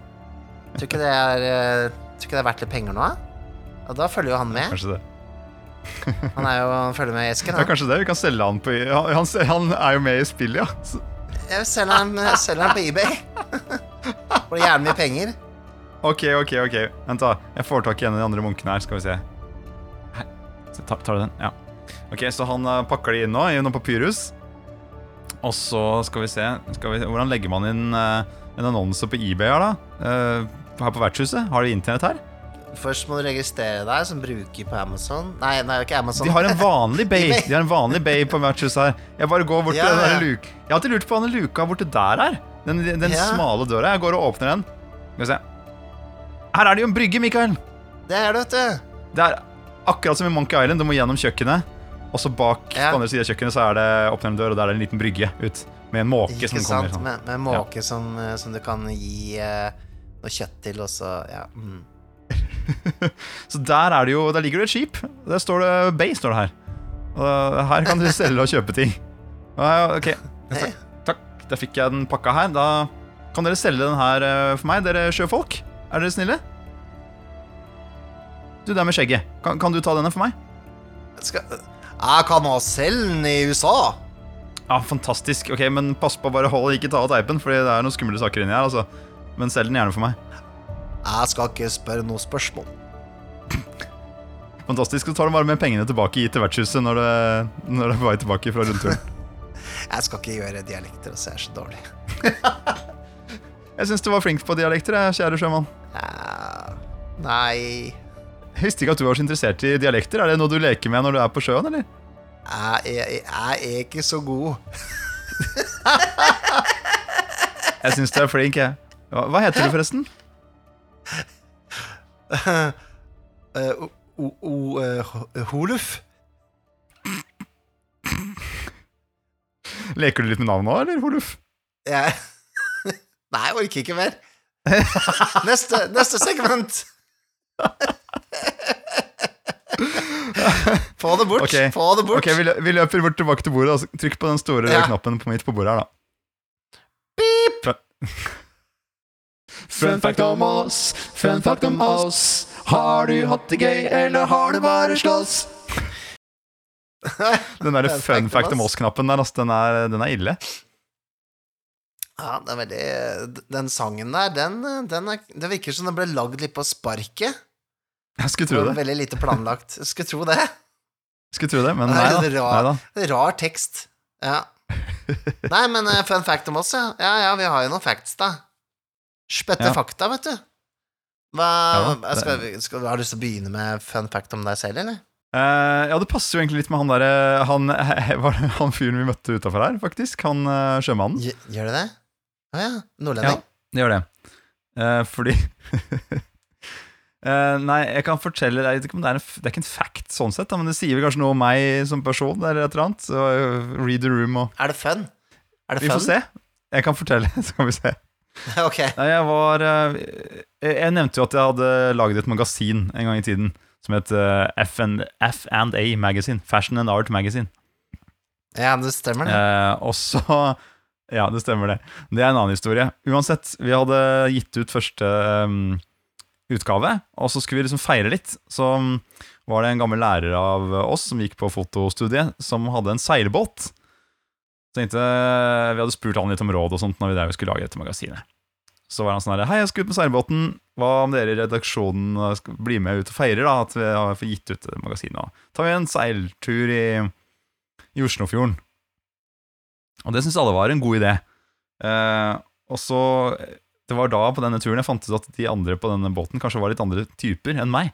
Tror ikke det er eh, Tror ikke det er verdt litt penger nå? Og da følger jo han med. Kanskje det. Han er jo han følger med Esken. Ja, kanskje det. Vi kan selge han på Han, han, er jo med i spillet, ja. Så- Jeg selger han, selger han på eBay. For gjerne mye penger. Ok, ok, ok. Vent, da. Jeg får tak i en av de andre munkene her. Skal vi se. Tar, tar du den? Ja. Ok, Så han uh, pakker de inn nå i noe papyrus. Og så skal vi se, skal vi se Hvordan legger man inn eh, en annonse på eBay her, da? Eh, her på vertshuset? Har de internett her? Først må du registrere deg som bruker på Amazon. Nei, nei, ikke Amazon. De har en vanlig bay. De har en vanlig bay på vertshuset her. Jeg bare går bort til den ja. luka Jeg har alltid lurt på hva den luka borte der er. Den, den Ja. smale døra. Jeg går og åpner den. Skal vi se. Her er det jo en brygge, Mikael. Det er det, vet du. Det er akkurat som i Monkey Island. Du må gjennom kjøkkenet. Og så bak Ja. på andre siden av kjøkkenet så er det åpner en dør, og der er det en liten brygge ut. Med en måke Ikke som sant? kommer. Sånn. Med, med måke som, eh, som du kan gi eh, noe kjøtt til, og så Ja. Mm. Så der er det jo Der ligger det et skip. Der står det Bay, står det her. Og her kan du selge og kjøpe ting. Ja, ja, ok, takk, takk. Da fikk jeg den pakka her. Da kan dere selge den her eh, for meg, dere sjøfolk. Er dere snille? Du der med skjegget, kan, kan du ta denne for meg? Skal, jeg kan ha selge i USA. Ja, fantastisk. Ok, Men pass på, bare hold ikke ta av teipen, Fordi det er noen skumle saker inni her. altså Men selg den gjerne for meg. Jeg skal ikke spørre noe spørsmål. Fantastisk. Så tar du bare med pengene tilbake i til vertshuset når du, når du er på vei tilbake fra rundturen. Jeg skal ikke gjøre dialekter, altså. Jeg er så dårlig. Jeg syns du var flink på dialekter, kjære sjømann. Nei Jeg visste ikke at du var så interessert i dialekter. Er det noe du leker med når du er på sjøen, eller? jeg, jeg, jeg er ikke så god. Jeg syns du er flink, jeg. Hva, hva heter du, forresten? O, eh, ho- Holuf? Leker du litt med navnet nå, eller, Holuf? Jeg Nei, jeg orker ikke mer. Neste, neste segment. Få det bort! Okay. Få det bort! Ok, vi, lø- vi løper bort tilbake til bordet. Altså. Trykk på den store Ja. knappen på midt på bordet her, da. Beep. Fun fact om oss, fun fact om oss. Har du hatt det gøy, eller har du bare slåss? Den der fun fact om oss-knappen der, altså, den er, den er ille. Ja, det er veldig Den sangen der, den, den er, det virker som den ble lagd litt på sparket. Jeg skulle tro det. veldig lite planlagt. Jeg skulle tro det. Skulle tro det, Men nei da. rar- Nei da. Det Rar tekst. Ja. Nei, men eh, fun fact om oss, ja. Ja, ja, vi har jo noen facts, da. Spette Ja. fakta, vet du. Hva Ja, det- skal, skal, Har du lyst til å begynne med fun fact om deg selv, eller? Uh, ja, det passer jo egentlig litt med han derre han, var han fyren vi møtte utafor her, faktisk. Han uh, sjømannen. Gjør det det? Å ja. Nordlending? Det gjør det. Uh, fordi Eh, Nei, jeg kan fortelle Jeg vet ikke om det er, en, det er ikke en fact, sånn sett, da, men det sier vel kanskje noe om meg som person. Eller et eller annet så, eh, Read the room og Er det fun? Er det Vi fun? får se. Jeg kan fortelle, så kan vi se. ok. Nei, jeg var uh, Jeg jeg nevnte jo at jeg hadde laget et magasin en gang i tiden som het F&A Magazine. Fashion and Art Magazine. Ja, det stemmer, det. Og så Ja, det stemmer det. Det er en annen historie. Uansett, vi hadde gitt ut første um, utgave, og så skulle vi liksom feire litt. Så um, var det en gammel lærer av oss som gikk på fotostudiet, som hadde en seilbåt. Så tenkte Vi hadde spurt han litt om råd og sånt når vi der skulle lage dette magasinet. Så var han sånn her Hei, jeg skal ut med seilbåten. Hva om dere i redaksjonen uh, skal bli med ut og feirer da at vi har gitt ut det magasinet? Tar vi en seiltur i, i Oslofjorden. Og det syntes alle var en god idé. Eh, og så Det var da på denne turen jeg fant ut at de andre på denne båten kanskje var litt andre typer enn meg.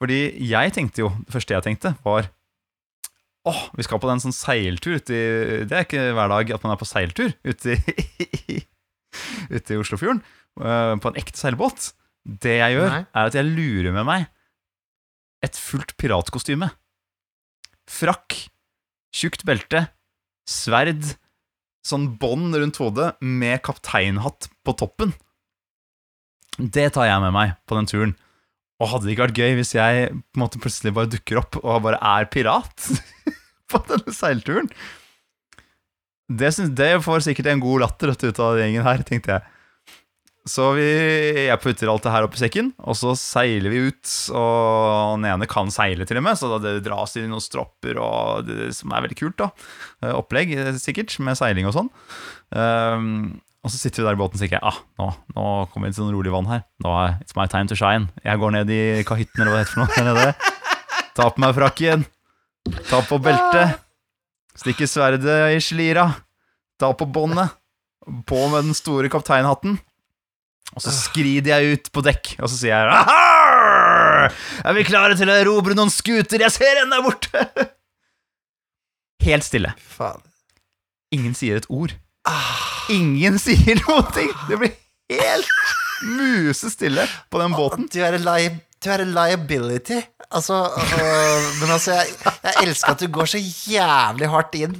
Fordi jeg tenkte jo Det første jeg tenkte, var Åh, vi skal på en sånn seiltur uti Det er ikke hver dag at man er på seiltur ute i, ute i Oslofjorden. eh, på en ekte seilbåt. Det jeg gjør, Nei. er at jeg lurer med meg et fullt piratkostyme. Frakk, tjukt belte, sverd, sånn bånd rundt hodet med kapteinhatt på toppen. Det tar jeg med meg på den turen. Og hadde det ikke vært gøy hvis jeg på en måte plutselig bare dukker opp og bare er pirat på denne seilturen? Det, synes, det får sikkert en god latter ut av gjengen her, tenkte jeg. Så vi, jeg putter alt det her opp i sekken, og så seiler vi ut. Og den ene kan seile, til og med, så det dras i noen stropper, og det, som er veldig kult. da Eh, Opplegg, eh, sikkert, med seiling og sånn. Um, og så sitter vi der i båten og tenker ah, nå, nå kommer vi til sånn rolig vann her. Nå er It's my time to shine. Jeg går ned i kahytten, eller hva det heter for noe. Nede. Ta på meg frakken. Ta på beltet. Stikke sverdet i slira. Ta på båndet. På med den store kapteinhatten. Og så skrider jeg ut på dekk, og så sier jeg Aha! Er vi klare til å erobre noen skuter? Jeg ser en der borte! Helt stille. Ingen sier et ord. Ah, Ingen sier noen ting! Det blir helt musestille på den båten. du er en li du er en liability. Altså, øh, men altså, jeg, jeg elsker at du går så jævlig hardt inn.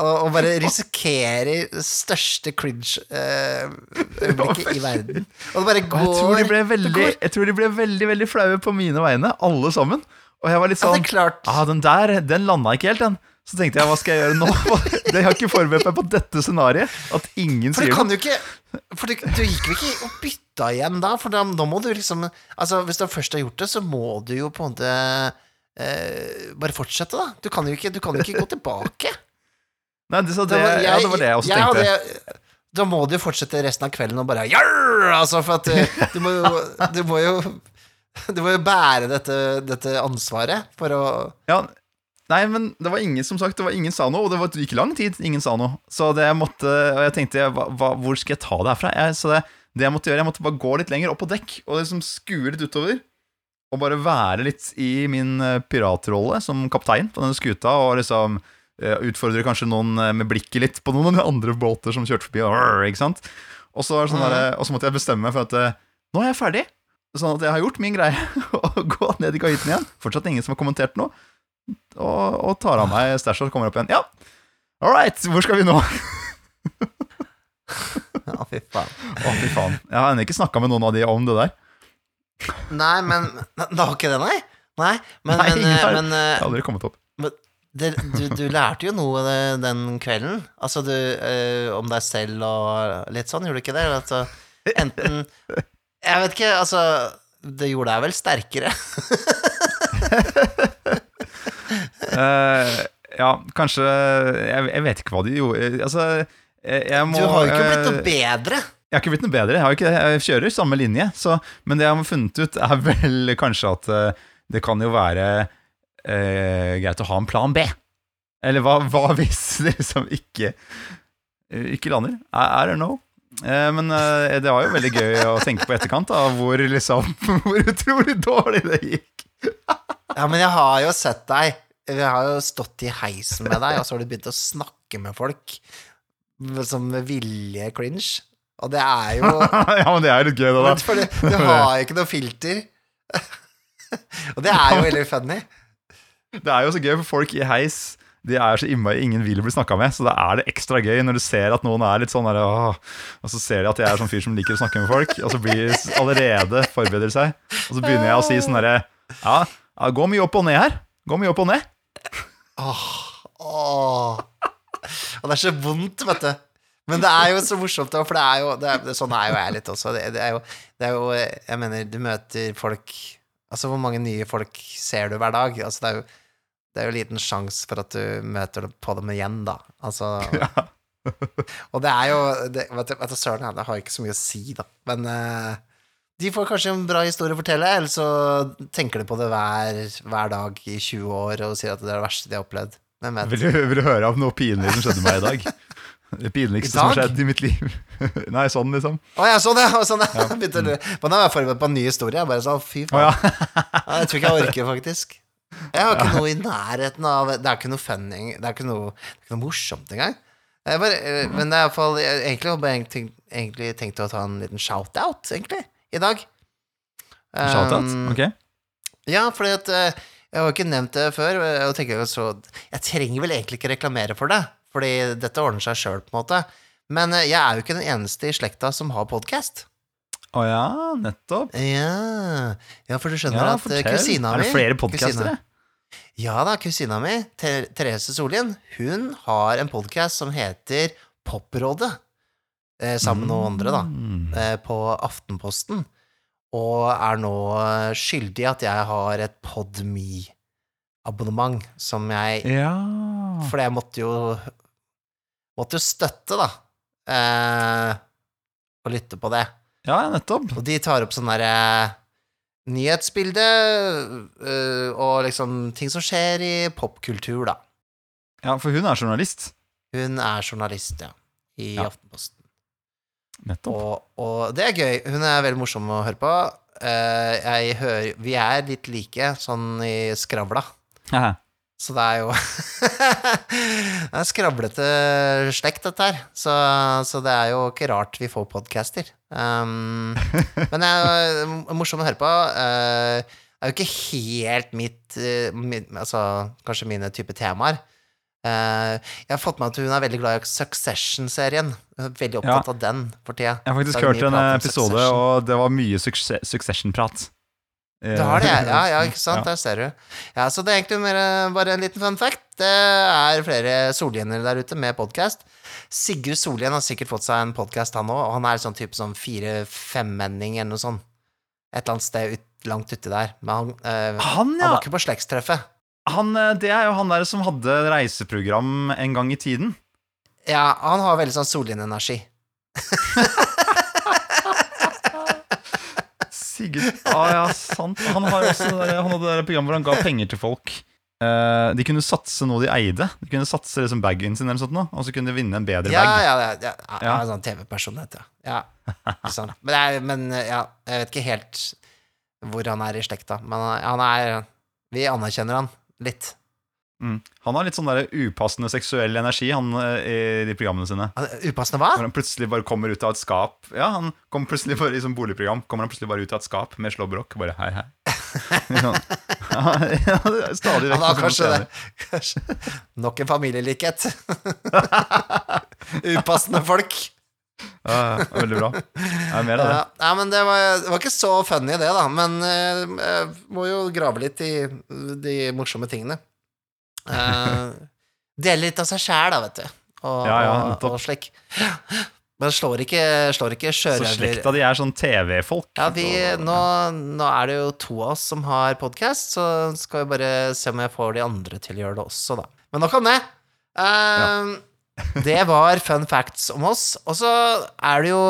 Og, bare risikerer det største cringe-øyeblikket i verden. Og det bare går jeg tror, de ble veldig, jeg tror de ble veldig veldig flaue på mine vegne, alle sammen. Og jeg var litt Ja, sånn klart. ah, Den der, den landa ikke helt, den. Så tenkte jeg, hva skal jeg gjøre nå? Jeg har ikke forberedt meg på dette scenarioet. At ingen For sier du kan jo ikke For du, du gikk jo ikke og bytta igjen da, for da, da må du liksom Altså, hvis du først har gjort det, så må du jo på en måte eh, bare fortsette, da. Du kan jo ikke, du kan jo ikke gå tilbake. Nei, det, så det, var- ja, det var det jeg også jeg tenkte. hadde- da må du jo fortsette resten av kvelden og bare Jarr! Altså, for at eh, du må jo Du må jo, du må jo bære dette, dette ansvaret for å Ja, nei, men det var ingen som sagt, det var ingen sa noe, og det, var, det gikk lang tid. Ingen sa noe. Så det jeg måtte, og jeg tenkte, hva, hva, hvor skal jeg ta det herfra? Jeg, så det, det jeg måtte gjøre, jeg måtte bare gå litt lenger opp på dekk, og liksom skue litt utover. Og bare være litt i min eh, piratrolle som kaptein på denne skuta, og liksom eh, utfordre kanskje noen eh, med blikket litt på noen andre båter som kjørte forbi. Ikke sant? Og så, sånn der, og så måtte jeg bestemme meg for at nå er jeg ferdig. Sånn at jeg har gjort min greie, og gå ned i kahytten igjen. Fortsatt ingen som har kommentert noe. Og, og tar av meg stæsjet og kommer opp igjen. Ja, all right, hvor skal vi nå? Ja, fy faen. Å, fy faen. Jeg har ennå ikke snakka med noen av de om det der. Nei, men Det var ikke det, nei? Nei, men, Nei, men, eh, men eh, har aldri kommet opp. det, du, du lærte jo noe den kvelden. Altså du, øh, om deg selv og litt sånn, gjorde du ikke det? Altså, enten Jeg vet ikke, altså Det gjorde deg vel sterkere? Eh, ja, kanskje jeg, jeg vet ikke hva de gjorde. Altså, jeg, må Du har jo ikke blitt noe eh, bedre. Jeg har ikke blitt noe bedre. Jeg, ikke, jeg kjører samme linje. Så, men det jeg har funnet ut, er vel kanskje at eh, det kan jo være eh, greit å ha en plan B. Eller hva, hva hvis det liksom ikke Ikke lander? I, I don't know. Eh, men eh, det var jo veldig gøy å tenke på etterkant, da, hvor liksom Hvor utrolig dårlig det gikk. Ja, men jeg har jo sett deg. Jeg har jo stått i heisen med deg, og så har du begynt å snakke med folk som med vilje cringe. Og det er jo ja, men det er litt gøy, da. Men fordi du har jo ikke noe filter. og det er jo veldig funny. Det er jo så gøy, for folk i heis De er så innmari ingen vil bli snakka med. Så da er det ekstra gøy når du ser at noen er litt sånn der, åh, Og så ser de at jeg er sånn fyr som liker å snakke med folk, og så blir de allerede forbereder seg. Og så begynner jeg å si sånn derre ja, ja, gå mye opp og ned her. Gå mye opp og ned. Åh, åh. Og det er så vondt, vet du. Men det er jo så morsomt, for det er jo det er, Sånn er jo jeg litt også. Det, det, er jo, det er jo Jeg mener, du møter folk Altså, hvor mange nye folk ser du hver dag? Altså, det er jo det er jo liten sjanse for at du møter på dem igjen, da. Altså ja. Og det er jo det, Vet du, vet du søren, det har ikke så mye å si, da. Men eh, de får kanskje en bra historie å fortelle, eller så tenker de på det hver, hver dag i 20 år og sier at det er det verste de har opplevd. Vil du, vil du høre om noe pinlig som skjedde meg i dag? Det pinligste I som skjedd i mitt liv. Nei, sånn, liksom. Å ja, sånn, ja. Sånn, ja. Begynte, Men da var jeg forberedt på en ny historie. Jeg bare sånn, fy faen. ja. Ja, jeg tror ikke jeg orker, faktisk. Jeg har ikke noe i nærheten av Det er ikke noe funny Det er ikke noe, det er ikke noe morsomt engang. Bare, eh, men det er iallfall Egentlig hadde jeg egentlig tenkt å ta en liten shout-out, egentlig, i dag. Shoutout? Um, Ok. Ja, fordi at eh, Jeg har jo ikke nevnt det før, og tenker så Jeg trenger vel egentlig ikke reklamere for det, fordi dette ordner seg sjøl, på en måte. Men eh, jeg er jo ikke den eneste i slekta som har podkast. Å ja, nettopp. Ja. ja, for du skjønner Ja, at eh, fortell. kusina mi Er det flere podkastere? Ja da, kusina mi, Therese Solien, hun har en podkast som heter Poprådet. Eh, sammen med noen andre, da. Mm. Eh, på Aftenposten. Og er nå eh, skyldig at jeg har et Podme-abonnement som jeg Ja For jeg måtte jo Måtte jo støtte, da. Eh, og lytte på det. Ja, nettopp. Og de tar opp sånn derre nyhetsbilde øh, og liksom ting som skjer i popkultur, da. Ja, for hun er journalist. Hun er journalist, ja, i Ja. Aftenposten. Og, og det er gøy. Hun er veldig morsom å høre på. Eh, jeg hører Vi er litt like sånn i skravla. Aha. Så det er jo Det er skravlete slekt, dette her. Så, så det er jo ikke rart vi får podcaster. Um, men det er jo morsom å høre på. Uh, det er jo ikke helt mitt, uh, mitt Altså kanskje mine type temaer. Eh, jeg har fått med at hun er veldig glad i Succession-serien. Er veldig opptatt av den for tida. Jeg har faktisk hørt en episode, Succession. og det var mye Succession-prat. Det har det, ja, ja, ikke sant? Ja. Der ser du. Ja, så det er egentlig mer eh, bare en liten fun fact. Det er flere solgjenere der ute med podkast. Sigurd Solhjen har sikkert fått seg en podkast, han òg, og han er sånn type sånn fire-femmenning eller noe sånt. Et eller annet sted ut, langt uti der. Men han, eh, Han, han var ikke på slektstreffet. Han, eh, det er jo han der som hadde reiseprogram en gang i tiden. Ja, han har veldig sånn Solhjen-energi. Sigurd ah, ja, sant. Han, har også, han hadde det der programmet hvor han ga penger til folk. Uh, de kunne satse noe de eide. De kunne satse liksom bagen sin, eller sånt noe, og så kunne de vinne en bedre Ja, bag. ja, ja, ja, ja, Ja. Sånn TV-personlighet, ja. ja. Ikke. Men, er, men ja, jeg vet ikke helt hvor han er i slekta. Men han- han er Vi anerkjenner han litt. Mm. Han har litt sånn der upassende seksuell energi han, eh, i de programmene sine. Upassende hva? Når han plutselig bare kommer ut av et skap Ja, han kommer plutselig bare i sånn boligprogram Kommer han plutselig bare ut av et skap med slåbrok Bare hei, hei Sånn. ja, Stadig vekk Han har kanskje det. Kanskje. Nok en familielikhet. Upassende folk. Ja, ja, veldig bra. Er mer av det. Ja, ja, men det var, det var ikke så funny, det, da. Men eh, jeg må jo grave litt i de morsomme tingene. Uh, dele litt av seg sjæl, da, vet du. Og, Ja, ja, og, og slik. Men slår ikke, slår ikke Så slekta di er sånn TV-folk. Ja, vi, nå, nå er det jo to av oss som har podkast, så skal vi bare se om jeg får de andre til å gjøre det også, da. Men nok om det. Eh, Det var fun facts om oss. Og så er det jo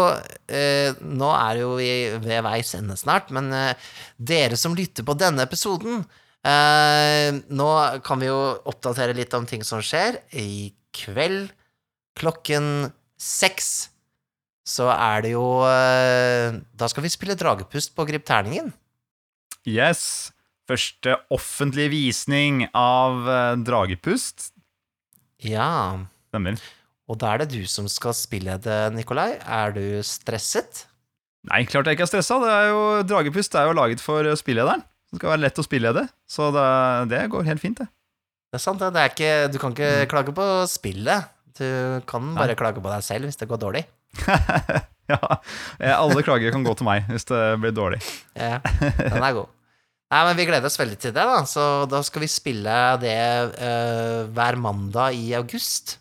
eh, Nå er det jo vi ved veis ende snart, men eh, dere som lytter på denne episoden eh, Nå kan vi jo oppdatere litt om ting som skjer. I kveld klokken seks så er det jo eh, Da skal vi spille Dragepust på Grip terningen. Yes. Første offentlige visning av eh, Dragepust. Ja. Stemmer. Og da er det du som skal spille det, Nikolai. Er du stresset? Nei, klart jeg ikke er stressa. Det er jo, Dragepust er jo laget for spillederen. Det skal være lett å spille det. Så det, det går helt fint, det. Det er sant, det. er ikke, du kan ikke klage på spillet. Du kan bare klage på deg selv hvis det går dårlig. ja, eh, Alle klager kan gå til meg hvis det blir dårlig. Ja, den er god. Nei, men Vi gleder oss veldig til det. da Så da skal vi spille det uh, hver mandag i august.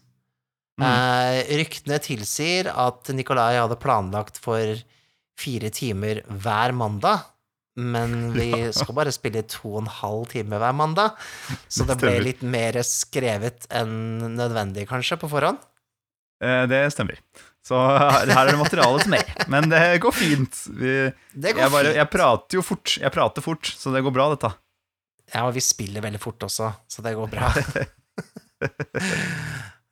Mm. Eh, ryktene tilsier at Nikolai hadde planlagt for fire timer hver mandag. Men vi skal bare spille to og en halv time hver mandag. Så det ble litt mer skrevet enn nødvendig, kanskje, på forhånd. Eh, Det stemmer. Så her er det materialet til er. Men det går fint. Vi, Det går jeg, bare, fint. jeg prater jo fort. Jeg prater fort, så det går bra, dette. Ja, og vi spiller veldig fort også, så det går bra.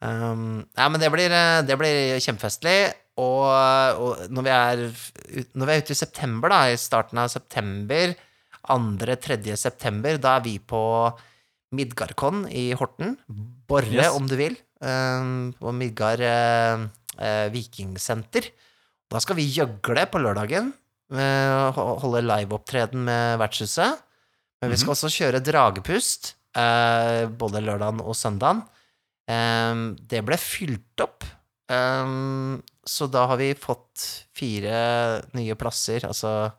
um, ja, men det blir, eh, det blir kjempefestlig. Og, og når, vi er, når vi er ute i september, da, i starten av september, 2.-3. september, da er vi på Midgardkon i Horten. Borre, Yes. om du vil. Um, på Midgard uh, uh, vikingsenter. Da skal vi gjøgle på lørdagen. Uh, ho- holde liveopptreden med vertshuset. Men vi skal også kjøre dragepust både lørdagen og søndagen. Em, det ble fylt opp, Um, så da har vi fått fire nye plasser, altså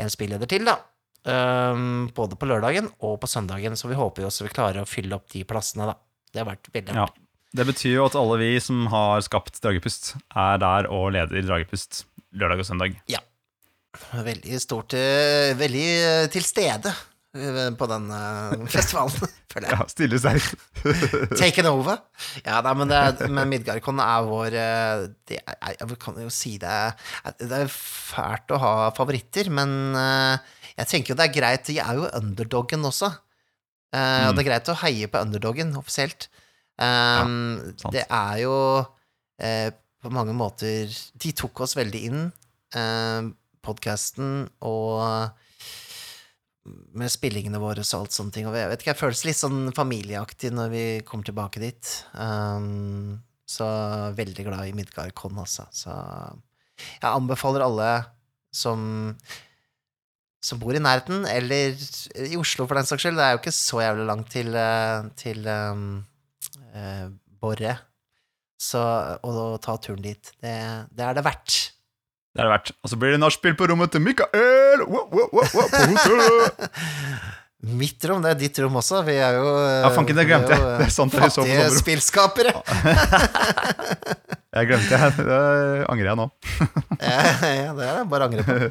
en spilleder til, da. Um, både på lørdagen og på søndagen, så vi håper jo også vi klarer å fylle opp de plassene, da. Det har vært veldig Ja. Det betyr jo at alle vi som har skapt Dragepust, er der og leder Dragepust lørdag og søndag. Ja. Veldig stort eh, Veldig eh, til stede på den eh, festivalen, føler jeg. Ja, Stille sterkt. Taken over. Ja, nei, men, det, men Midgardkon er vår eh, det er, Jeg kan jo si det Det er fælt å ha favoritter, men eh, jeg tenker jo det er greit Jeg er jo underdoggen også. Eh, Og Mm. det er greit å heie på underdoggen offisielt. Um, ja, det er jo eh, på mange måter De tok oss veldig inn, eh, podkasten, og med spillingene våre og alt sånne ting. Og jeg vet ikke, jeg føles litt sånn familieaktig når vi kommer tilbake dit. Um, så veldig glad i Midgardkon, altså. Så jeg anbefaler alle som som bor i nærheten, eller i Oslo for den saks skyld. Det er jo ikke så jævlig langt til, eh, til um, uh, Borre. Så å ta turen dit, det, det er det verdt. Det er det verdt. Og så blir det nachspiel på rommet til Mikael! Wow, wow, wow, på hotellet! Mitt rom, det er ditt rom også. Vi er jo Ja, fanken, det glemte jeg. eh, Det er sant, Fattige spillskapere. Jeg glemte det. Det angrer jeg nå. ja, det er det bare å angre på.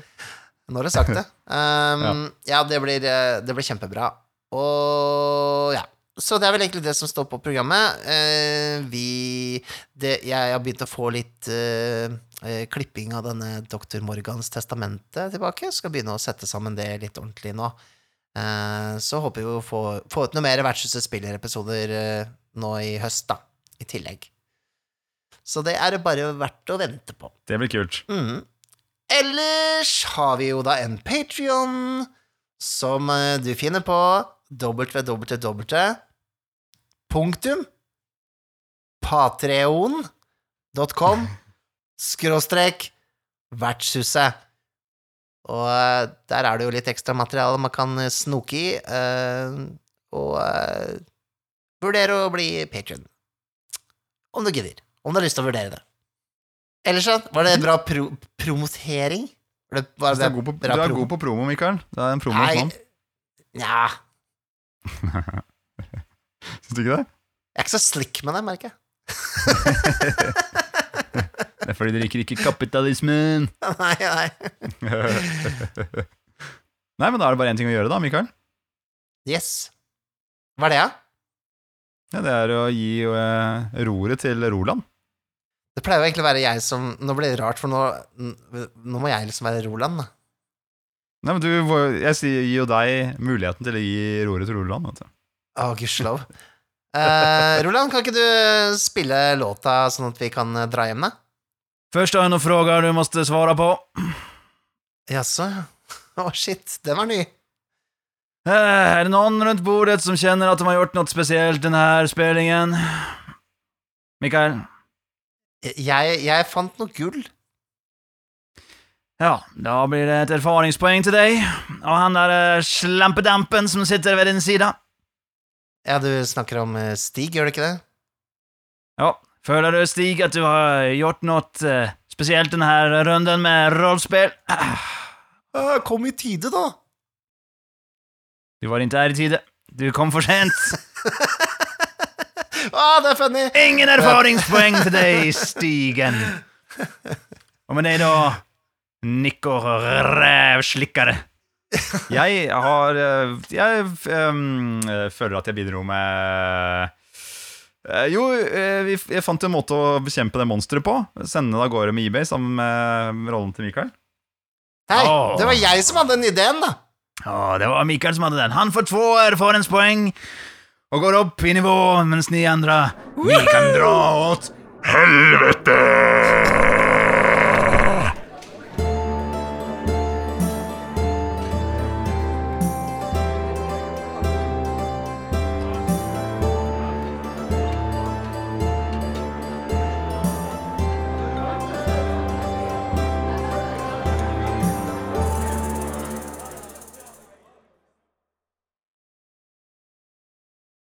Nå har du sagt det. Um, ja, det blir, eh, det blir kjempebra. Og ja. Så det er vel egentlig det som står på programmet. Eh, vi det, Jeg har begynt å få litt eh, eh, klipping av denne Dr. Morgans testamente tilbake. Skal begynne å sette sammen det litt ordentlig nå. Eh, så håper vi å få, få ut noe mer Vertshuset spiller-episoder eh, nå i høst, da. I tillegg. Så det er det bare verdt å vente på. Det blir kult. Mm. Ellers har vi jo da en Patrion som eh, du finner på www. Punktum patreon.com skråstrek vertshuset. Og eh, der er det jo litt ekstra materiale man kan eh, snoke i, eh, og vurdere å bli patrion. Om du gidder. Om du har lyst til å vurdere det. Ellers så, var det bra pro promotering? Var det, var Du er god på, bra du er promo? god på promo, Mikael. Du er en promos Nei, mann. Nja, Syns du ikke det? jeg er ikke så slick med det, merker jeg. Det er fordi dere liker ikke kapitalismen. nei, nei. Nei, men da er det bare én ting å gjøre, da, Mikael. Yes. Hva er det, da? Ja, det er å gi uh, roret til Roland. Det pleier jo egentlig å være jeg som Nå blir det rart, for nå, nå må jeg liksom være Roland, da. Nei, men du, Jeg sier, gir jo deg muligheten til å gi roret til Roland. Vet du. Å, gudskjelov. Eh, Roland, kan ikke du spille låta sånn at vi kan eh, dra hjem, da? Først har jeg noen spørsmål du må svare på. Jaså? Å, shit. Den var ny. Eh, Er det noen rundt bordet som kjenner at de har gjort noe spesielt denne spillingen? Mikael? Jeg, jeg fant noe gull. Ja, da blir det et erfaringspoeng til deg. Og han der eh, slampedampen som sitter ved din side. Ja, du snakker om eh, Stig, gjør du ikke det? Ja, føler du, Stig, at du har gjort noe eh, spesielt denne runden med rollespill? Kom i tide, da. Du var ikke her i tide. Du kom for sent. Å, det er funny! Ingen erfaringspoeng til deg, Stigen. Og med deg, da, Nico Rævslikkere. Jeg har eh, Jeg ehm, eh, føler at jeg bidro med eh, Jo, jeg fant en måte å bekjempe det monsteret på. Sende det av gårde med eBay sammen med rollen til Mikael. Hei, oh. det var jeg som hadde den ideen, da. Ja, det var Mikael som hadde den. Han får två erfaringspoeng og går opp i nivå, mens ni andre Vi kan dra åt helvete!